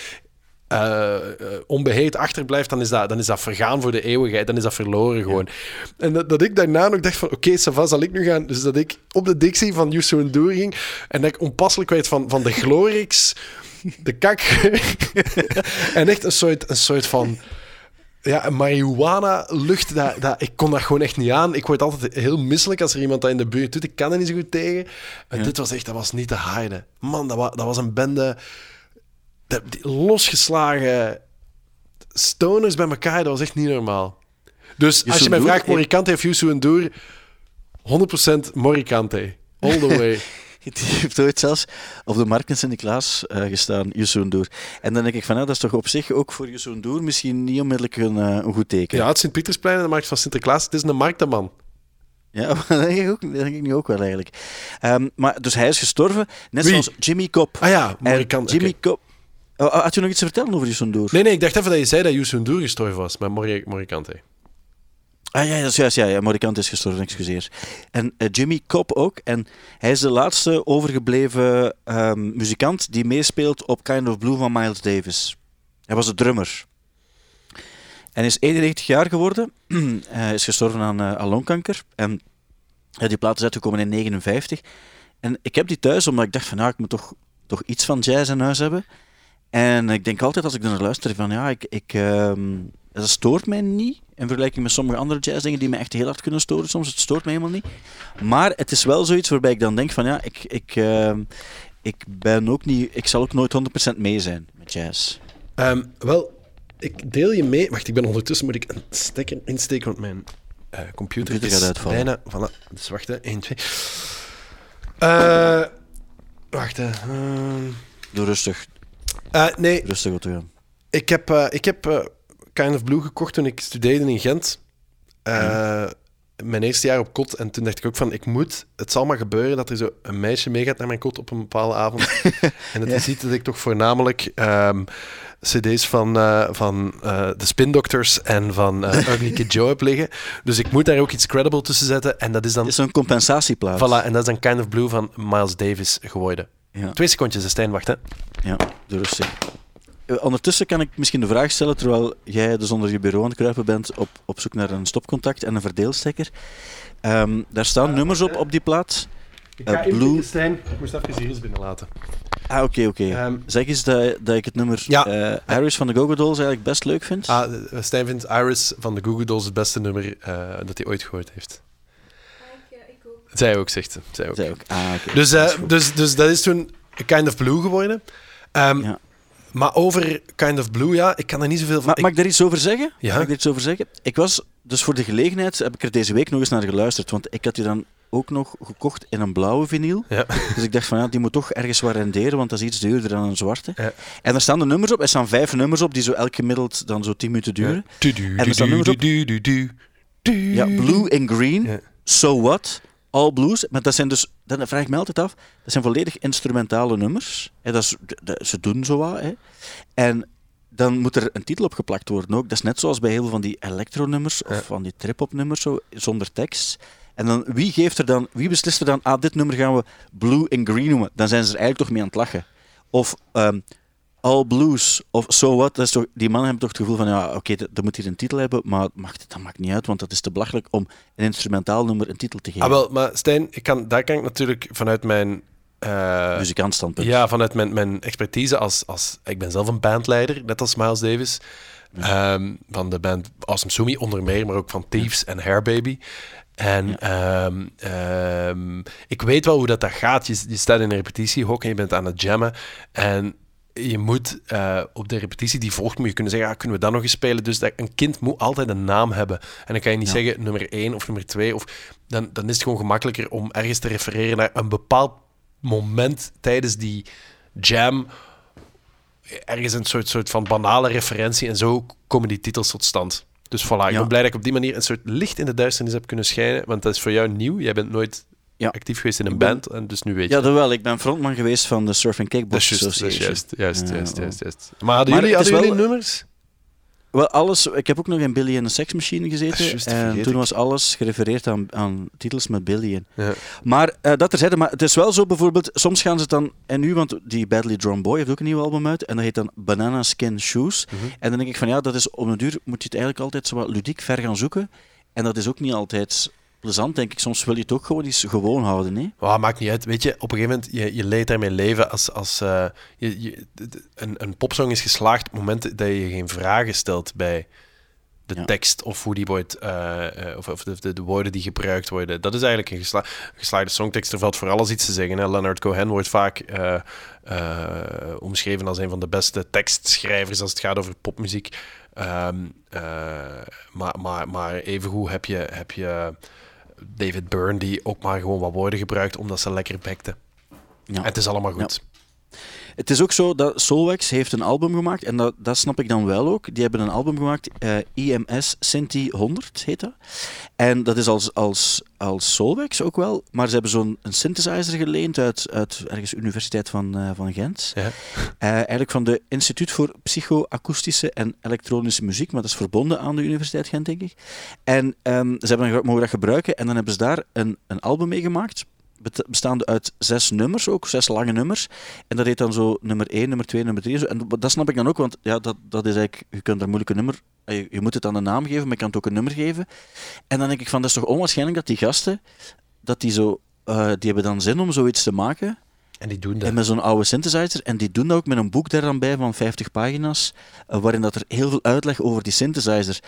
eh, onbeheerd achterblijft, dan is, dat, dan is dat vergaan voor de eeuwigheid. Dan is dat verloren gewoon. En dat, dat ik daarna nog dacht van, oké, okay, Sava, zal ik nu gaan? Dus dat ik op de Dixie van Youssou N'Dour ging en dat ik onpasselijk werd van, van de Glorix, de kak. en echt een soort, een soort van... Ja, een marihuana-lucht, dat, dat, ik kon dat gewoon echt niet aan. Ik word altijd heel misselijk als er iemand dat in de buurt doet. Ik kan er niet zo goed tegen. En dit was echt, dat was niet te haaien. Man, dat was, dat was een bende... dat- losgeslagen stoners bij elkaar, dat was echt niet normaal. Dus als je mij vraagt, Morikante of Youssou N'Dour, 100% Morikante. All the way. Die heeft ooit zelfs op de markt in Sint-Niklaas eh, gestaan, Youssou N'Dour. En dan denk ik van, nou, dat is toch op zich ook voor Youssou N'Dour misschien niet onmiddellijk een, eh, een goed teken. ja, het Sint-Pietersplein en de markt van Sinterklaas, het is een marktenman. Ja, dat denk ik, ook, dat denk ik nu ook wel eigenlijk. Ehm, maar, dus hij is gestorven, net Wie? zoals Jimmy Cobb. Ah ja, En Morikante. Jimmy. Oh, had je nog iets te vertellen over Youssou N'Dour? Nee, nee, ik dacht even dat je zei dat Youssou N'Dour gestorven was, maar Mori- Morikante. Ah ja, dat is juist. Ja, ja. Is gestorven, excuseer. En eh, Jimmy Cobb ook. En hij is de laatste overgebleven ehm, muzikant die meespeelt op Kind of Blue van Miles Davis. Hij was de drummer. En is 91 jaar geworden. hij is gestorven aan, eh, longkanker. En ja, die plaat is uitgekomen in 59. En ik heb die thuis omdat ik dacht van, nou, ik moet toch, toch iets van jazz in huis hebben. En ik denk altijd als ik naar luister van ja, ik, ik, ehm, dat stoort mij niet. In vergelijking met sommige andere jazzdingen die me echt heel hard kunnen storen soms. Het stoort mij helemaal niet. Maar het is wel zoiets waarbij ik dan denk van ja, ik, ik, ehm, ik ben ook niet, ik zal ook nooit 100% mee zijn met jazz. Ehm, wel, ik deel je mee. Wacht, ik ben ondertussen moet ik een stekker insteken, want mijn eh, computer, Computer gaat uitvallen. bijna... Voilà, dus wacht, hè. 1, 2... Eh, wacht, hè. Ehm, Doe rustig, eh, nee, rustig wat doen. ik heb, ik heb Kind of Blue gekocht toen ik studeerde in Gent. Eh, Mijn eerste jaar op kot. En toen dacht ik ook van, ik moet... Het zal maar gebeuren dat er zo een meisje meegaat naar mijn kot op een bepaalde avond. en het is iets dat ik toch voornamelijk ehm, cd's van, eh, van eh, de Spin Doctors en van Ugly Kid Joe heb liggen. Dus ik moet daar ook iets credible tussen zetten. En dat is dan... Een compensatieplaats. Voilà, en dat is dan Kind of Blue van Miles Davis geworden. Ja, Twee secondjes, Stijn, wacht hè. ja, doe rustig. Eh, Ondertussen kan ik misschien de vraag stellen, terwijl jij dus onder je bureau aan het kruipen bent op, op zoek naar een stopcontact en een verdeelstekker. Ehm, daar staan nummers op, op die plaat. Ik ga even Blue- Stijn. Ik moest even hier eens binnenlaten. Ah, oké, oké. Ehm, zeg eens dat, dat ik het nummer Ja. eh, Harris van de Go-Go Dolls eigenlijk best leuk vind. Ah, eh, Stijn vindt Iris van de Google Dolls het beste nummer eh, dat hij ooit gehoord heeft. Zij ook, zegt ze. Zij ook. Zij ook. Ah, oké. Dus, eh, Dat dus, dus dat is toen Kind of Blue geworden. Ehm, Ja. Maar over Kind of Blue, ja, ik kan er niet zoveel van... Ma- ik- mag ik daar iets over zeggen? Ja. Mag ik er iets over zeggen? Ik was, dus voor de gelegenheid heb ik er deze week nog eens naar geluisterd, want ik had die dan ook nog gekocht in een blauwe vinyl. Ja. Dus ik dacht van ja, die moet toch ergens wat renderen, want dat is iets duurder dan een zwarte. Ja. En er staan de nummers op, er staan vijf nummers op, die zo elk gemiddeld dan zo tien minuten duren. En er staan nummers op. Ja, Blue and Green, Ja. So What, All Blues. Maar dat zijn dus, dan vraag ik me altijd af, dat zijn volledig instrumentale nummers. Hè, dat is, ze doen zo wat. Hè. En dan moet er een titel op geplakt worden ook. Dat is net zoals bij heel veel van die electronummers of Ja. van die trip-hop nummers, zo, zonder tekst. En dan, wie, geeft er dan, wie beslist er dan, ah, dit nummer gaan we Blue and Green noemen? Dan zijn ze er eigenlijk toch mee aan het lachen. Of ehm, All Blues, of So What. Dat is toch, die mannen hebben toch het gevoel van, ja, oké, dat, dat moet hier een titel hebben, maar het maakt, dat maakt niet uit, want dat is te belachelijk om een instrumentaal nummer een titel te geven. Ah, wel, maar Stijn, ik kan, daar kan ik natuurlijk vanuit mijn... eh, Muzikantstandpunt. Ja, vanuit mijn, mijn expertise als, als... Ik ben zelf een bandleider, net als Miles Davis. Ehm, van de band Awesome Sumi, onder meer, maar ook van Thieves en Hair Baby. En ehm, ehm, ik weet wel hoe dat, dat gaat. Je, je staat in een repetitiehok en je bent aan het jammen. En je moet eh, op de repetitie die volgt, moet je kunnen zeggen, ah, kunnen we dat nog eens spelen? Dus dat, een kind moet altijd een naam hebben. En dan kan je niet Ja. zeggen nummer 1 of nummer 2. Of, dan, dan is het gewoon gemakkelijker om ergens te refereren naar een bepaald moment tijdens die jam. Ergens een soort, soort van banale referentie. En zo komen die titels tot stand. Dus voilà, ik Ja. ben blij dat ik op die manier een soort licht in de duisternis heb kunnen schijnen. Want dat is voor jou nieuw. Jij bent nooit Ja. actief geweest in een ben- band. En dus nu weet je. Ja, dat wel. Ik ben frontman geweest van de Surf and Kickbox dat is Association. juist, juist, juist, juist, juist. Maar hadden Maar jullie, hadden jullie wel- nummers? Wel, alles, ik heb ook nog in Billy en de Sex Machine Dat is gezeten. en toen ik. was alles gerefereerd aan, aan titels met Billy in. Ja. Maar uh, dat terzijde, maar het is wel zo bijvoorbeeld, soms gaan ze dan, en nu, want die Badly Drawn Boy heeft ook een nieuw album uit, en dat heet dan Banana Skin Shoes. Mhm. En dan denk ik van ja, dat is om een duur moet je het eigenlijk altijd zo wat ludiek ver gaan zoeken. En dat is ook niet altijd plezant, denk ik. Soms wil je het ook gewoon eens gewoon houden. Hè? Maar maakt niet uit. Weet je, op een gegeven moment, je, je leed daarmee leven als... als eh, je, je, een, een popsong is geslaagd op het moment dat je geen vragen stelt bij de Ja. tekst of hoe die wordt, eh, eh, of, of de, de, de woorden die gebruikt worden. Dat is eigenlijk een gesla geslaagde songtekst. Er valt voor alles iets te zeggen. Hè. Leonard Cohen wordt vaak omschreven als een van de beste tekstschrijvers als het gaat over popmuziek. Eh, maar, maar, maar evengoed heb je, heb je David Byrne die ook maar gewoon wat woorden gebruikt omdat ze lekker bekten. Ja. En het is allemaal goed. Het is ook zo dat Solwax heeft een album gemaakt, en dat, dat snap ik dan wel ook. Die hebben een album gemaakt, eh, IMS Sinti 100 heet dat. En dat is als, als, als Solwax ook wel, maar ze hebben zo'n een synthesizer geleend uit, uit ergens Universiteit van, eh, van Gent. Ja. Eh, eigenlijk van de Instituut voor Psychoakoestische en Elektronische Muziek, maar dat is verbonden aan de Universiteit Gent, denk ik. En ehm, ze hebben mogen dat gebruiken en dan hebben ze daar een, een album mee gemaakt. Bestaande uit zes nummers ook, zes lange nummers. En dat heet dan zo nummer 1, nummer 2, nummer 3. En dat snap ik dan ook, want ja, dat, dat is eigenlijk, je kunt er moeilijk een nummer, eh, je, je moet het dan een naam geven, maar je kan het ook een nummer geven. En dan denk ik van, dat is toch onwaarschijnlijk dat die gasten, dat die zo, eh, die hebben dan zin om zoiets te maken. En die doen dat. En met zo'n oude synthesizer. En die doen dat ook met een boek daar dan bij van 50 pagina's, eh, waarin dat er heel veel uitleg over die synthesizer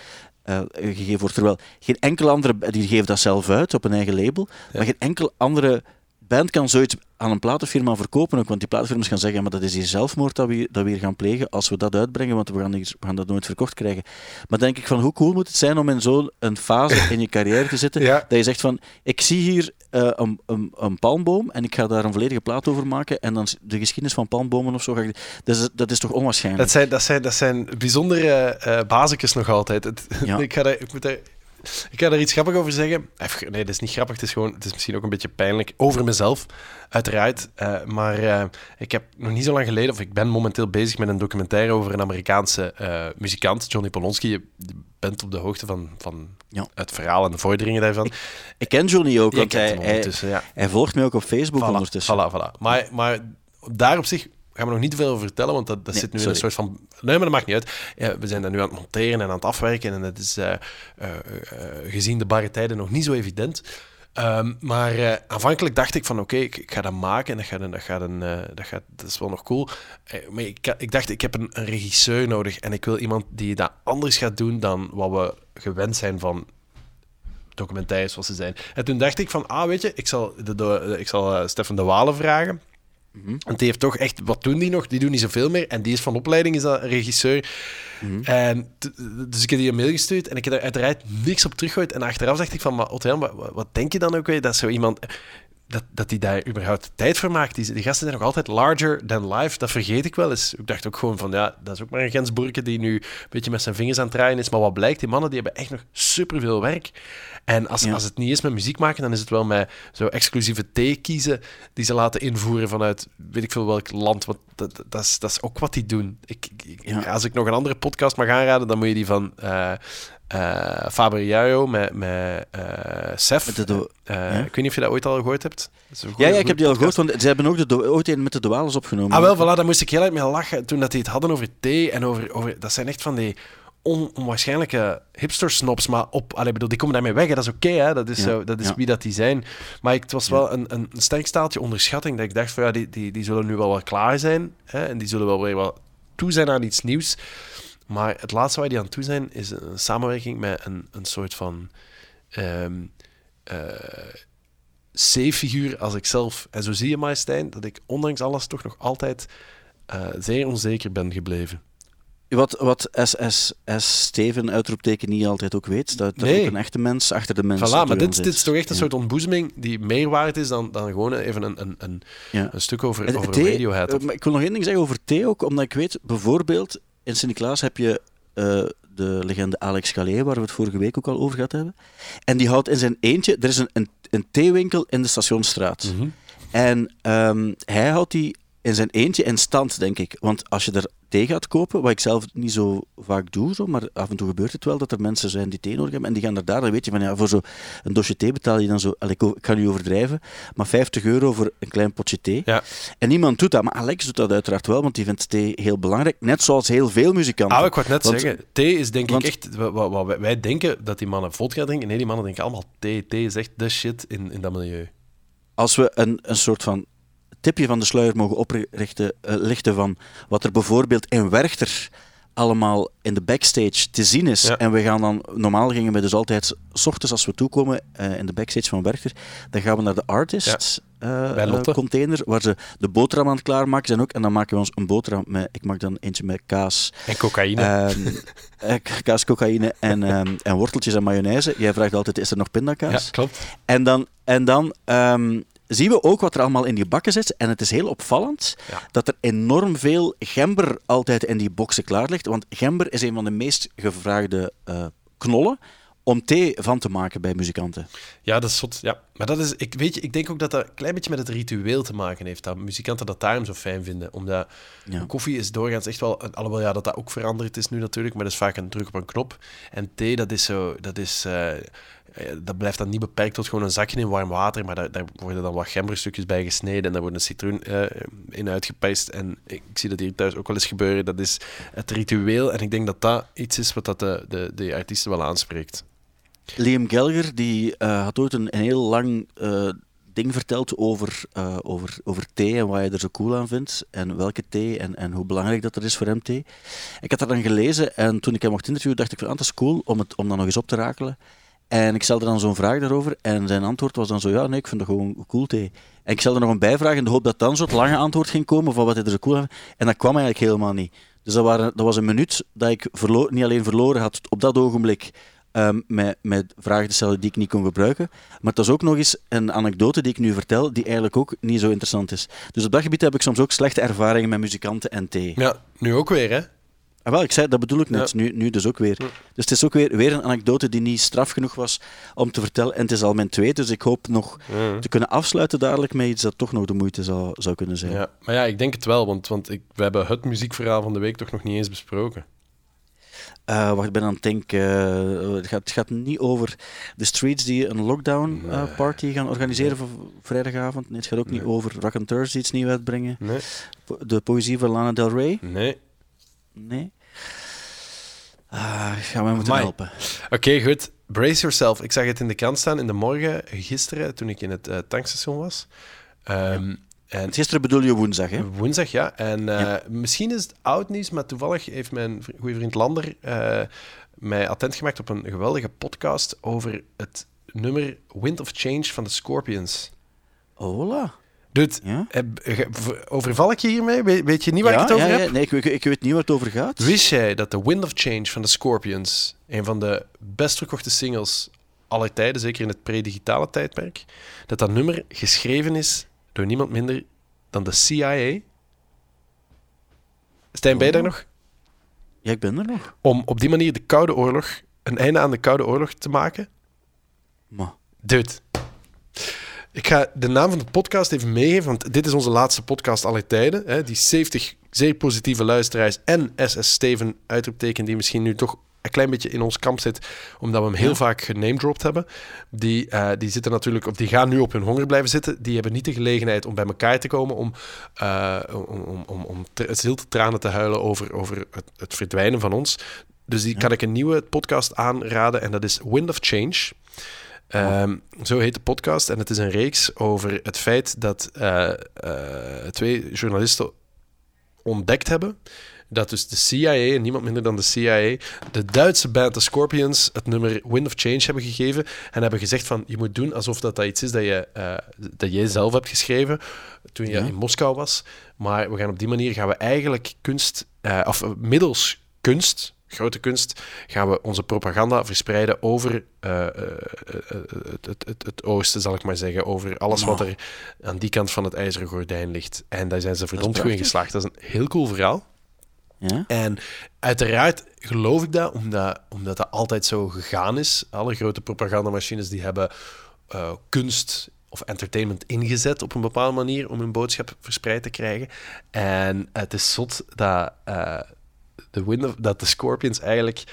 eh, gegeven wordt. Terwijl geen enkele andere, die geeft dat zelf uit op een eigen label, maar geen enkele andere band kan zoiets aan een platenfirma verkopen ook, want die platenfirma's gaan zeggen, maar dat is hier zelfmoord dat we, dat we hier gaan plegen als we dat uitbrengen, want we gaan, hier, we gaan dat nooit verkocht krijgen. Maar denk ik van, hoe cool moet het zijn om in zo'n fase in je carrière te zitten, Ja. dat je zegt van, ik zie hier eh, een, een, een palmboom en ik ga daar een volledige plaat over maken en dan de geschiedenis van palmbomen of zo, ga ik, dat, is, dat is toch onwaarschijnlijk? Dat zijn, dat zijn, dat zijn bijzondere basicjes nog altijd. Het, Ja. ik, ga daar, ik, moet daar, ik ga daar iets grappigs over zeggen. Even- Nee, dat is niet grappig. Het is, gewoon, het is misschien ook een beetje pijnlijk. Over mezelf, uiteraard. Eh, maar eh, ik heb nog niet zo lang geleden, of ik ben momenteel bezig met een documentaire over een Amerikaanse eh, muzikant, Johnny Polonsky. Je bent op de hoogte van, van Ja. het verhaal en de vorderingen daarvan. Ik ken Johnny ook, want hij, hem hij, ja. hij volgt mij ook op Facebook Voilà, ondertussen. Voilà, voilà. Maar, maar daar op zich gaan we nog niet veel over vertellen, want dat, dat Nee, zit nu in een soort van... Nee, maar dat maakt niet uit. Ja, we zijn dat nu aan het monteren en aan het afwerken en het is eh, eh, eh, gezien de barre tijden nog niet zo evident. Ehm, maar aanvankelijk dacht ik van oké, ik, ik ga dat maken en dat, gaat dat, gaat een, dat, gaat, dat is wel nog cool. Maar ik, ik dacht, ik heb een, een regisseur nodig en ik wil iemand die dat anders gaat doen dan wat we gewend zijn van documentaires zoals ze zijn. En toen dacht ik van, ah weet je, ik zal, de, de- ik zal Stefan de Walen vragen. Want die heeft toch echt, wat doen die nog? Die doen niet zoveel meer. En die is van opleiding, is dat een regisseur. En t- dus ik heb die een mail gestuurd en ik heb er uiteraard niks op teruggegooid. En achteraf dacht ik van, maar wat- wat denk je dan ook weer? Dat zo iemand, dat, dat die daar überhaupt tijd voor maakt. Die, die gasten zijn nog altijd larger than life. Dat vergeet ik wel eens. Ik dacht ook gewoon van, ja, dat is ook maar een Gensburger die nu een beetje met zijn vingers aan het draaien is. Maar wat blijkt, die mannen die hebben echt nog superveel werk. En als, Ja. als het niet is met muziek maken, dan is het wel met zo exclusieve thee kiezen die ze laten invoeren vanuit weet ik veel welk land. Want dat, dat, is, dat is ook wat die doen. Ik, ik- Ja. Als ik nog een andere podcast mag aanraden, dan moet je die van eh Jajo met, met eh Sef. Met de Eh, ja? Ik weet niet of je dat ooit al gehoord hebt. Ja, ja, ik heb die al gehoord, want ze hebben ook de, ooit een met de Douales opgenomen. Ah, wel, voilà, daar moest ik heel erg mee lachen toen dat die het hadden over thee en over... over dat zijn echt van die on, onwaarschijnlijke hipster-snobs, maar op... Allee, bedoel, die komen daarmee weg, hè. dat is oké, hè. Dat is, Ja, zo, dat is wie dat die zijn. Maar ik, het was wel een, een, sterk staaltje onderschatting, dat ik dacht van, ja, die, die, die zullen nu wel wat klaar zijn, hè, en die zullen wel weer wat toe zijn aan iets nieuws. Maar het laatste waar die aan toe zijn, is een samenwerking met een, een soort van... ehm eh, C-figuur als ik zelf. En zo zie je, Majestijn, dat ik ondanks alles toch nog altijd eh, zeer onzeker ben gebleven. Wat, wat SSS Steven uitroepteken niet altijd ook weet, dat, dat Nee. ook een echte mens achter de mens Voilà, maar dit, dit is toch echt een Ja. soort ontboezeming die meer waard is dan, dan gewoon even een, een, een, Ja. een stuk over, En over Radiohead. eh, ik wil nog één ding zeggen over thee ook, omdat ik weet, bijvoorbeeld in Sint-Niklaas heb je eh, de legende Alex Calais, waar we het vorige week ook al over gehad hebben. En die houdt in zijn eentje, er is een, een, een theewinkel in de Stationsstraat. Mhm. En ehm, hij houdt die in zijn eentje in stand, denk ik. Want als je er thee gaat kopen, wat ik zelf niet zo vaak doe, zo, maar af en toe gebeurt het wel dat er mensen zijn die thee nodig hebben en die gaan er daar, dan weet je van ja, voor zo'n doosje thee betaal je dan zo, ik, ga nu overdrijven, maar 50 euro voor een klein potje thee. Ja. En niemand doet dat, maar Alex doet dat uiteraard wel, want die vindt thee heel belangrijk, net zoals heel veel muzikanten. Ah, ik wou net Want- zeggen. Thee is denk want- ik echt... Wat, wij- denken dat die mannen vodka drinken. Nee, die mannen drinken allemaal thee. Thee is echt de shit in, in dat milieu. als we een, een soort van tipje van de sluier mogen oprichten, eh, lichten van wat er bijvoorbeeld in Werchter allemaal in de backstage te zien is. Ja. En we gaan dan, normaal gingen we dus altijd, s ochtends als we toekomen eh, in de backstage van Werchter, dan gaan we naar de artist eh, container, waar ze de boterham aan het klaarmaken zijn ook. En dan maken we ons een boterham met, ik maak dan eentje met kaas, En cocaïne. ehm, eh, kaas, cocaïne en, ehm, en worteltjes en mayonaise. Jij vraagt altijd, is er nog ja, pindakaas? klopt. En dan, en dan ehm, zien we ook wat er allemaal in die bakken zit. En het is heel opvallend Ja. dat er enorm veel gember altijd in die boxen klaar ligt. Want gember is een van de meest gevraagde eh, knollen om thee van te maken bij muzikanten. Ja, dat is zot. Ja. Maar dat is, ik, weet je, ik denk ook dat dat een klein beetje met het ritueel te maken heeft. Dat muzikanten dat daarom zo fijn vinden. Omdat Ja. koffie is doorgaans echt wel... Alhoewel ja, dat dat ook veranderd is nu natuurlijk. Maar dat is vaak een druk op een knop. En thee, dat is zo... Dat, is, eh, dat blijft dan niet beperkt tot gewoon een zakje in warm water. Maar daar, daar worden dan wat gemberstukjes bij gesneden. En daar wordt een citroen eh, in uitgepijst. En ik, zie dat hier thuis ook wel eens gebeuren. Dat is het ritueel. En ik denk dat dat iets is wat dat de, de, de artiesten wel aanspreekt. Liam Gallagher die, eh, had ooit een, heel lang eh, ding verteld over, over, over thee en wat je er zo cool aan vindt. En welke thee en, en hoe belangrijk dat er is voor hem thee. Ik had dat dan gelezen en toen ik hem mocht interviewen, dacht ik van, ah, dat is cool om, het, om dat nog eens op te rakelen. En ik stelde dan zo'n vraag daarover en zijn antwoord was dan zo, ja, nee, ik vind dat gewoon cool thee. En ik stelde nog een bijvraag in de hoop dat dan zo'n lange antwoord ging komen van wat hij er zo cool aan En dat kwam eigenlijk helemaal niet. Dus dat, waren, dat was een minuut dat ik niet alleen verloren had op dat ogenblik um, met, met vragen te stellen die ik niet kon gebruiken, maar het was ook nog eens een anekdote die ik nu vertel, die eigenlijk ook niet zo interessant is. Dus op dat gebied heb ik soms ook slechte ervaringen met muzikanten en thee. Ja, nu ook weer, hè? Ah, wel, ik zei, dat bedoel ik net. Nu, nu dus ook weer. Dus het is ook weer, weer een anekdote die niet straf genoeg was om te vertellen. En het is al mijn tweede, dus ik hoop nog te kunnen afsluiten dadelijk met iets dat toch nog de moeite zou, zou kunnen zijn. Ja, maar ja, ik denk het wel, want, want ik, we hebben het muziekverhaal van de week toch nog niet eens besproken. Uh, wacht, ik ben aan het denken. Uh, het, gaat, het, gaat, niet over de streets die een lockdown uh, party gaan organiseren voor vrijdagavond. Nee, het gaat ook niet over Rock and Thursday iets nieuw uitbrengen. Nee. De poëzie van Lana Del Rey. Nee. Nee. Uh, gaan we moeten helpen. Oké, goed. Brace yourself. Ik zag het in de krant staan in de morgen gisteren toen ik in het uh, tankstation was. Um, en gisteren bedoel je woensdag, hè? Woensdag, ja. En uh, misschien is het oud nieuws, maar toevallig heeft mijn goede vriend Lander uh, mij attent gemaakt op een geweldige podcast over het nummer Wind of Change van de Scorpions. Hola. Dude, ja? overval ik je hiermee? Weet, je niet waar ja, ik het over ja, heb? Nee, ik, ik, weet niet waar het over gaat. Wist jij dat The Wind of Change van de Scorpions, een van de best verkochte singles aller tijden, zeker in het pre-digitale tijdperk, dat dat nummer geschreven is door niemand minder dan de CIA. Stijn, ben je daar oh. nog? Ja, ik ben er nog. Om op die manier de Koude Oorlog, een einde aan de Koude Oorlog te maken? Ma. Dude. Ik ga de naam van de podcast even meegeven, want dit is onze laatste podcast aller tijden. Hè, die 70 zeer positieve luisteraars en SS Steven uitroepteken die misschien nu toch een klein beetje in ons kamp zit, omdat we hem heel vaak genamedropt hebben. Die, uh, die zitten natuurlijk, of die gaan nu op hun honger blijven zitten. Die hebben niet de gelegenheid om bij elkaar te komen om, uh, om, om, om, om zilte tranen te huilen over, over het, het verdwijnen van ons. Dus die kan ik een nieuwe podcast aanraden en dat is Wind of Change. Um, zo heet de podcast en het is een reeks over het feit dat uh, twee journalisten ontdekt hebben dat dus de CIA, en niemand minder dan de CIA, de Duitse band The Scorpions het nummer Wind of Change hebben gegeven en hebben gezegd van, je moet doen alsof dat, dat iets is dat, je, uh, dat jij zelf hebt geschreven toen je in Moskou was. Maar we gaan op die manier gaan we eigenlijk kunst, of middels kunst, grote kunst, gaan we onze propaganda verspreiden over uh, het, het, het, het, oosten, zal ik maar zeggen. Over alles wat er aan die kant van het ijzeren gordijn ligt. En daar zijn ze verdomd goed in geslaagd. Dat is een heel cool verhaal. Ja? En uiteraard geloof ik dat, omdat, omdat dat altijd zo gegaan is. Alle grote propagandamachines die hebben uh, kunst of entertainment ingezet op een bepaalde manier om hun boodschap verspreid te krijgen. En het is zot dat, uh, de, Wind of, dat de Scorpions eigenlijk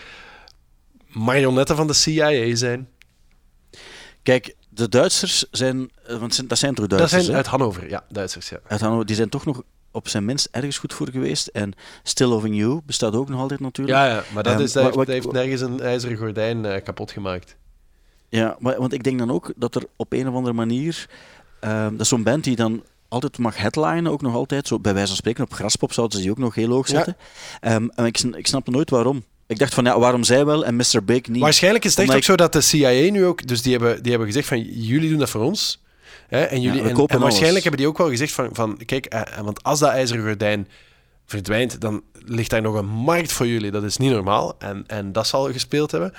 marionetten van de CIA zijn. Kijk, de Duitsers zijn, eh, want dat zijn toch Duitsers? Dat zijn uit Hannover, ja, Duitsers. Ja. Uit Hannover, die zijn toch nog op zijn minst ergens goed voor geweest. En Still Loving You bestaat ook nog altijd natuurlijk. Ja, ja maar dat, um, is, dat, heeft, heeft, nergens een ijzeren gordijn uh, kapot gemaakt. Ja, maar, want ik denk dan ook dat er op een of andere manier... Um, dat is zo'n band die dan altijd mag headlinen, ook nog altijd. Zo, bij wijze van spreken, op Graspop zouden ze die ook nog heel hoog zetten. Ja. Um, en ik, ik snap nooit waarom. Ik dacht van, ja, waarom zij wel en Mr. Big niet? Waarschijnlijk is het echt ook zo dat de CIA nu ook... Dus die hebben, die hebben gezegd van, jullie doen dat voor ons. Hè? En, jullie, ja, en, waarschijnlijk hebben die ook wel gezegd van, van kijk, uh, want als dat ijzeren gordijn verdwijnt, dan ligt daar nog een markt voor jullie. Dat is niet normaal. En, en dat zal gespeeld hebben.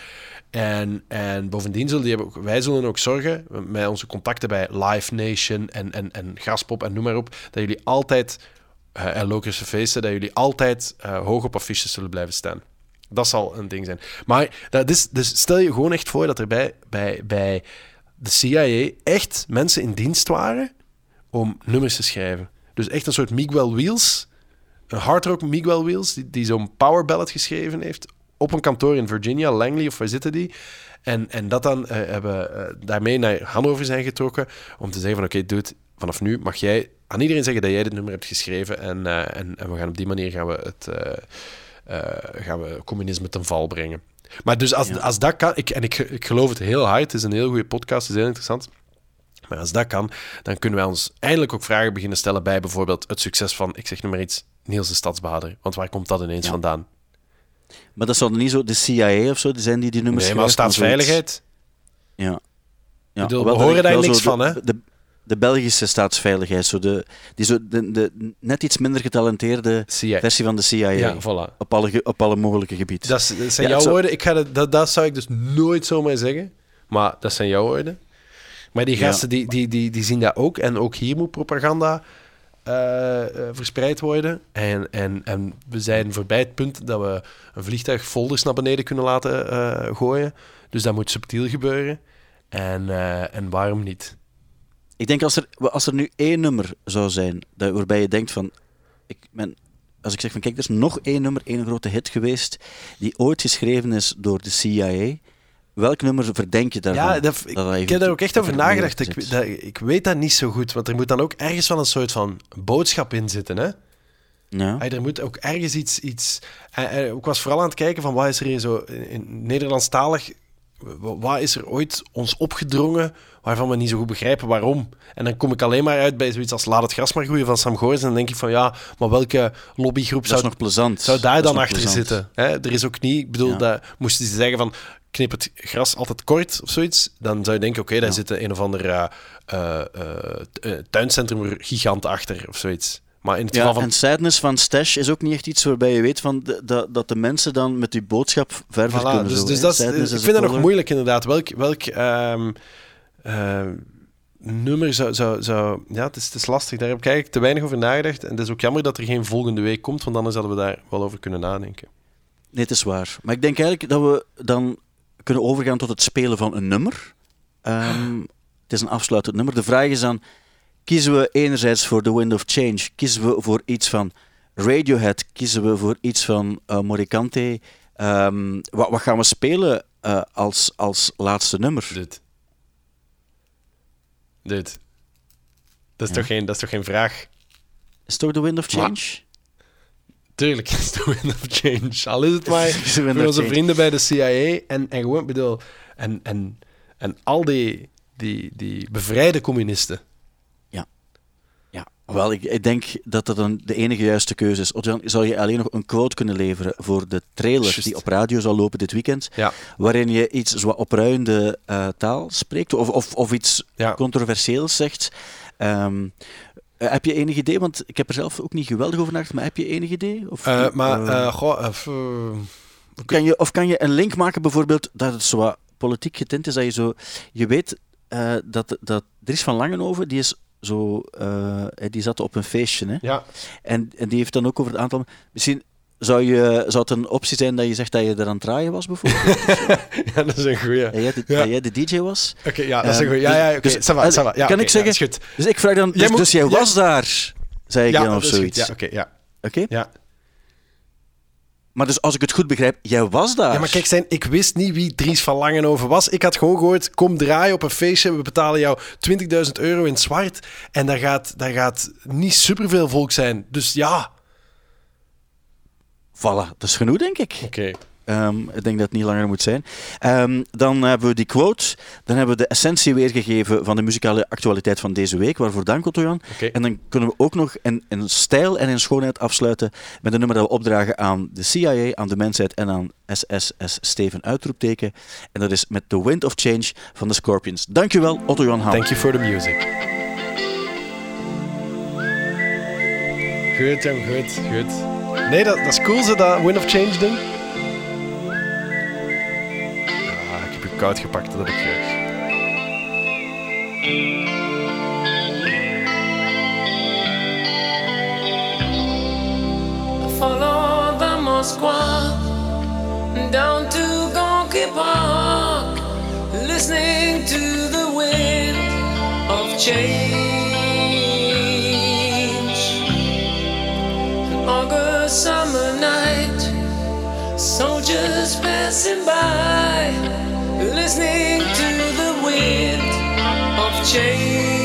En, en bovendien zullen die hebben, wij zullen ook zorgen, met onze contacten bij Live Nation en, en, en Gaspop en noem maar op, dat jullie altijd, uh, en Lokerse feesten, dat jullie altijd uh, hoog op affiches zullen blijven staan. Dat zal een ding zijn. Maar dat is, dus stel je gewoon echt voor dat er bij, bij, bij de CIA echt mensen in dienst waren om nummers te schrijven. Dus echt een soort Miguel Wheels, een hardrock Miguel Wheels, die, die zo'n power ballad geschreven heeft op een kantoor in Virginia, Langley of waar zitten die? En, en dat dan uh, hebben uh, daarmee naar Hannover zijn getrokken om te zeggen van oké, okay, dude, vanaf nu mag jij aan iedereen zeggen dat jij dit nummer hebt geschreven en, uh, en, en, we gaan op die manier gaan we het gaan we communisme ten val brengen. Maar dus als, als dat kan, ik, en ik, ik geloof het heel hard, het is een heel goede podcast, het is heel interessant. Maar als dat kan, dan kunnen wij ons eindelijk ook vragen beginnen stellen bij bijvoorbeeld het succes van, ik zeg nu maar iets, Niels de Stadsbader. Want waar komt dat ineens Ja. vandaan? Maar dat zal niet zo de CIA of zo die zijn die die nummers Nee, maar staatsveiligheid. Ja. ja. bedoel, we horen daar niks zo van, hè? De, de Belgische staatsveiligheid, zo de, die zo de, de net iets minder getalenteerde CIA. versie van de CIA. Ja, voilà. op, alle, op alle mogelijke gebieden. Dat, zijn Ja, jouw zo- woorden. Ik ga dat, dat, dat zou ik dus nooit zomaar zeggen. Maar dat zijn jouw woorden. Maar die Ja. gasten die, die, die, die zien dat ook. En ook hier moet propaganda eh, eh, verspreid worden. En, en, en we zijn voorbij het punt dat we een vliegtuig folders naar beneden kunnen laten eh, gooien. Dus dat moet subtiel gebeuren. En, en waarom niet? Ik denk als er, als er nu één nummer zou zijn dat, waarbij je denkt van... Ik ben, als ik zeg van kijk, er is nog één nummer, één grote hit geweest die ooit geschreven is door de CIA. Welk nummer verdenk je daarvan? Ja, dat, ik, dat dat ik heb daar ook echt over nagedacht. Ik, dat, ik weet dat niet zo goed. Want er moet dan ook ergens wel een soort van boodschap in zitten, hè? Ja. Hey, er moet ook ergens iets... iets en, en ik was vooral aan het kijken van wat is er hier zo in, in Nederlandstalig... wa- Wat is er ooit ons opgedrongen waarvan we niet zo goed begrijpen waarom? En dan kom ik alleen maar uit bij zoiets als Laat het gras maar groeien van Sam Goors. En dan denk ik van ja, maar welke lobbygroep zou, zou daar Dat dan achter plezant. zitten? Hè? Er is ook niet... Ik bedoel, Ja. dat, moesten ze zeggen van knip het gras altijd kort of zoiets, dan zou je denken, oké, daar Ja. zit een of ander t- eh, tuincentrum gigant achter of zoiets. Maar in het Ja, geval van en sadness van Stash is ook niet echt iets waarbij je weet van de, dat, dat de mensen dan met die boodschap verder Voilà, kunnen. dus, zo, dus dat is, ik is vind dat nog moeilijk inderdaad. Welk, welk ehm, ehm, nummer zou... zou, zou ja, het is, het is lastig. Daar heb ik eigenlijk te weinig over nagedacht. En het is ook jammer dat er geen volgende week komt, want anders hadden we daar wel over kunnen nadenken. Nee, het is waar. Maar ik denk eigenlijk dat we dan kunnen overgaan tot het spelen van een nummer. Ehm, het is een afsluitend nummer. De vraag is dan, kiezen we enerzijds voor The Wind of Change? Kiezen we voor iets van Radiohead? Kiezen we voor iets van eh, Morricone? Ehm, wat, wat gaan we spelen eh, als, als laatste nummer? Dit. Dit. Dat is, Ja. toch geen, dat is toch geen vraag? Is toch The Wind of Change? Tuurlijk is het Wind of Change. Al is het maar Wind voor of onze vrienden bij de CIA. En, en gewoon, bedoel... En, en, en al die, die, die bevrijde communisten. Ja, wel, ik, ik denk dat dat dan de enige juiste keuze is. Otjan, zou je alleen nog een quote kunnen leveren voor de trailer die op radio zal lopen dit weekend, Ja. waarin je iets zo wat opruiende eh, taal spreekt of, of, of iets Ja. controversieels zegt. Ehm, eh, heb je enig idee? Want ik heb er zelf ook niet geweldig over nagedacht, maar heb je enig idee? Of, Eh, maar, eh, goh... kan je, of kan je een link maken bijvoorbeeld dat het zo wat politiek getint is, dat je zo... Je weet dat, dat Dries van Langenhoven, die is zo... die zat op een feestje, hè? ja. En, en die heeft dan ook over het aantal. Misschien zou, je, zou het een optie zijn dat je zegt dat je er aan het draaien was, bijvoorbeeld? ja, dat is een goeie. dat, jij de, Ja. dat jij de DJ was? Oké, ja, dat is een Ehm, goeie. Ja, ja, oké. dus- va, dus- va. Ja, kan oké, ik zeggen? Dus ik vraag dan. Dus, Jij moet- dus jij was daar, zei ik Ja, dan of zoiets. Ja, oké, ja. Oké? Ja. Maar dus als ik het goed begrijp, jij was daar. Ja, maar kijk, zijn, ik wist niet wie Dries van Langenhoven was. Ik had gewoon gehoord, kom draaien op een feestje. We betalen jou 20.000 euro in zwart. En daar gaat, daar gaat niet superveel volk zijn. Dus ja. Voilà, dat is genoeg, denk ik. Oké. Ehm, ik denk dat het niet langer moet zijn. Ehm, dan hebben we die quote. Dan hebben we de essentie weergegeven van de muzikale actualiteit van deze week. Waarvoor dank, Otto Jan. En dan kunnen we ook nog in, in stijl en in schoonheid afsluiten met een nummer dat we opdragen aan de CIA, aan de mensheid en aan SSS Steven uitroepteken. En dat is met The Wind of Change van de Scorpions. Dankjewel, Otto Jan Haan. Thank you for the music. Goed, jong, goed, goed. Nee, dat, dat is cool, ze dat Wind of Change ding. Ah, ik heb je koud gepakt, dat heb ik graag. Follow the Moskwa down to Gonky Park, listening to the wind of change. Soldiers passing by, listening to the wind of change.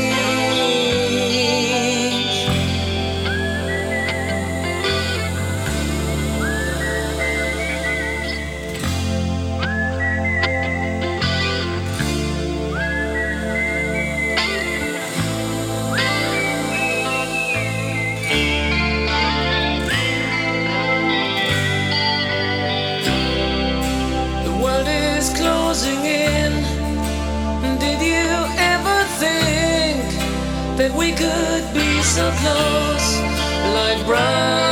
like brown.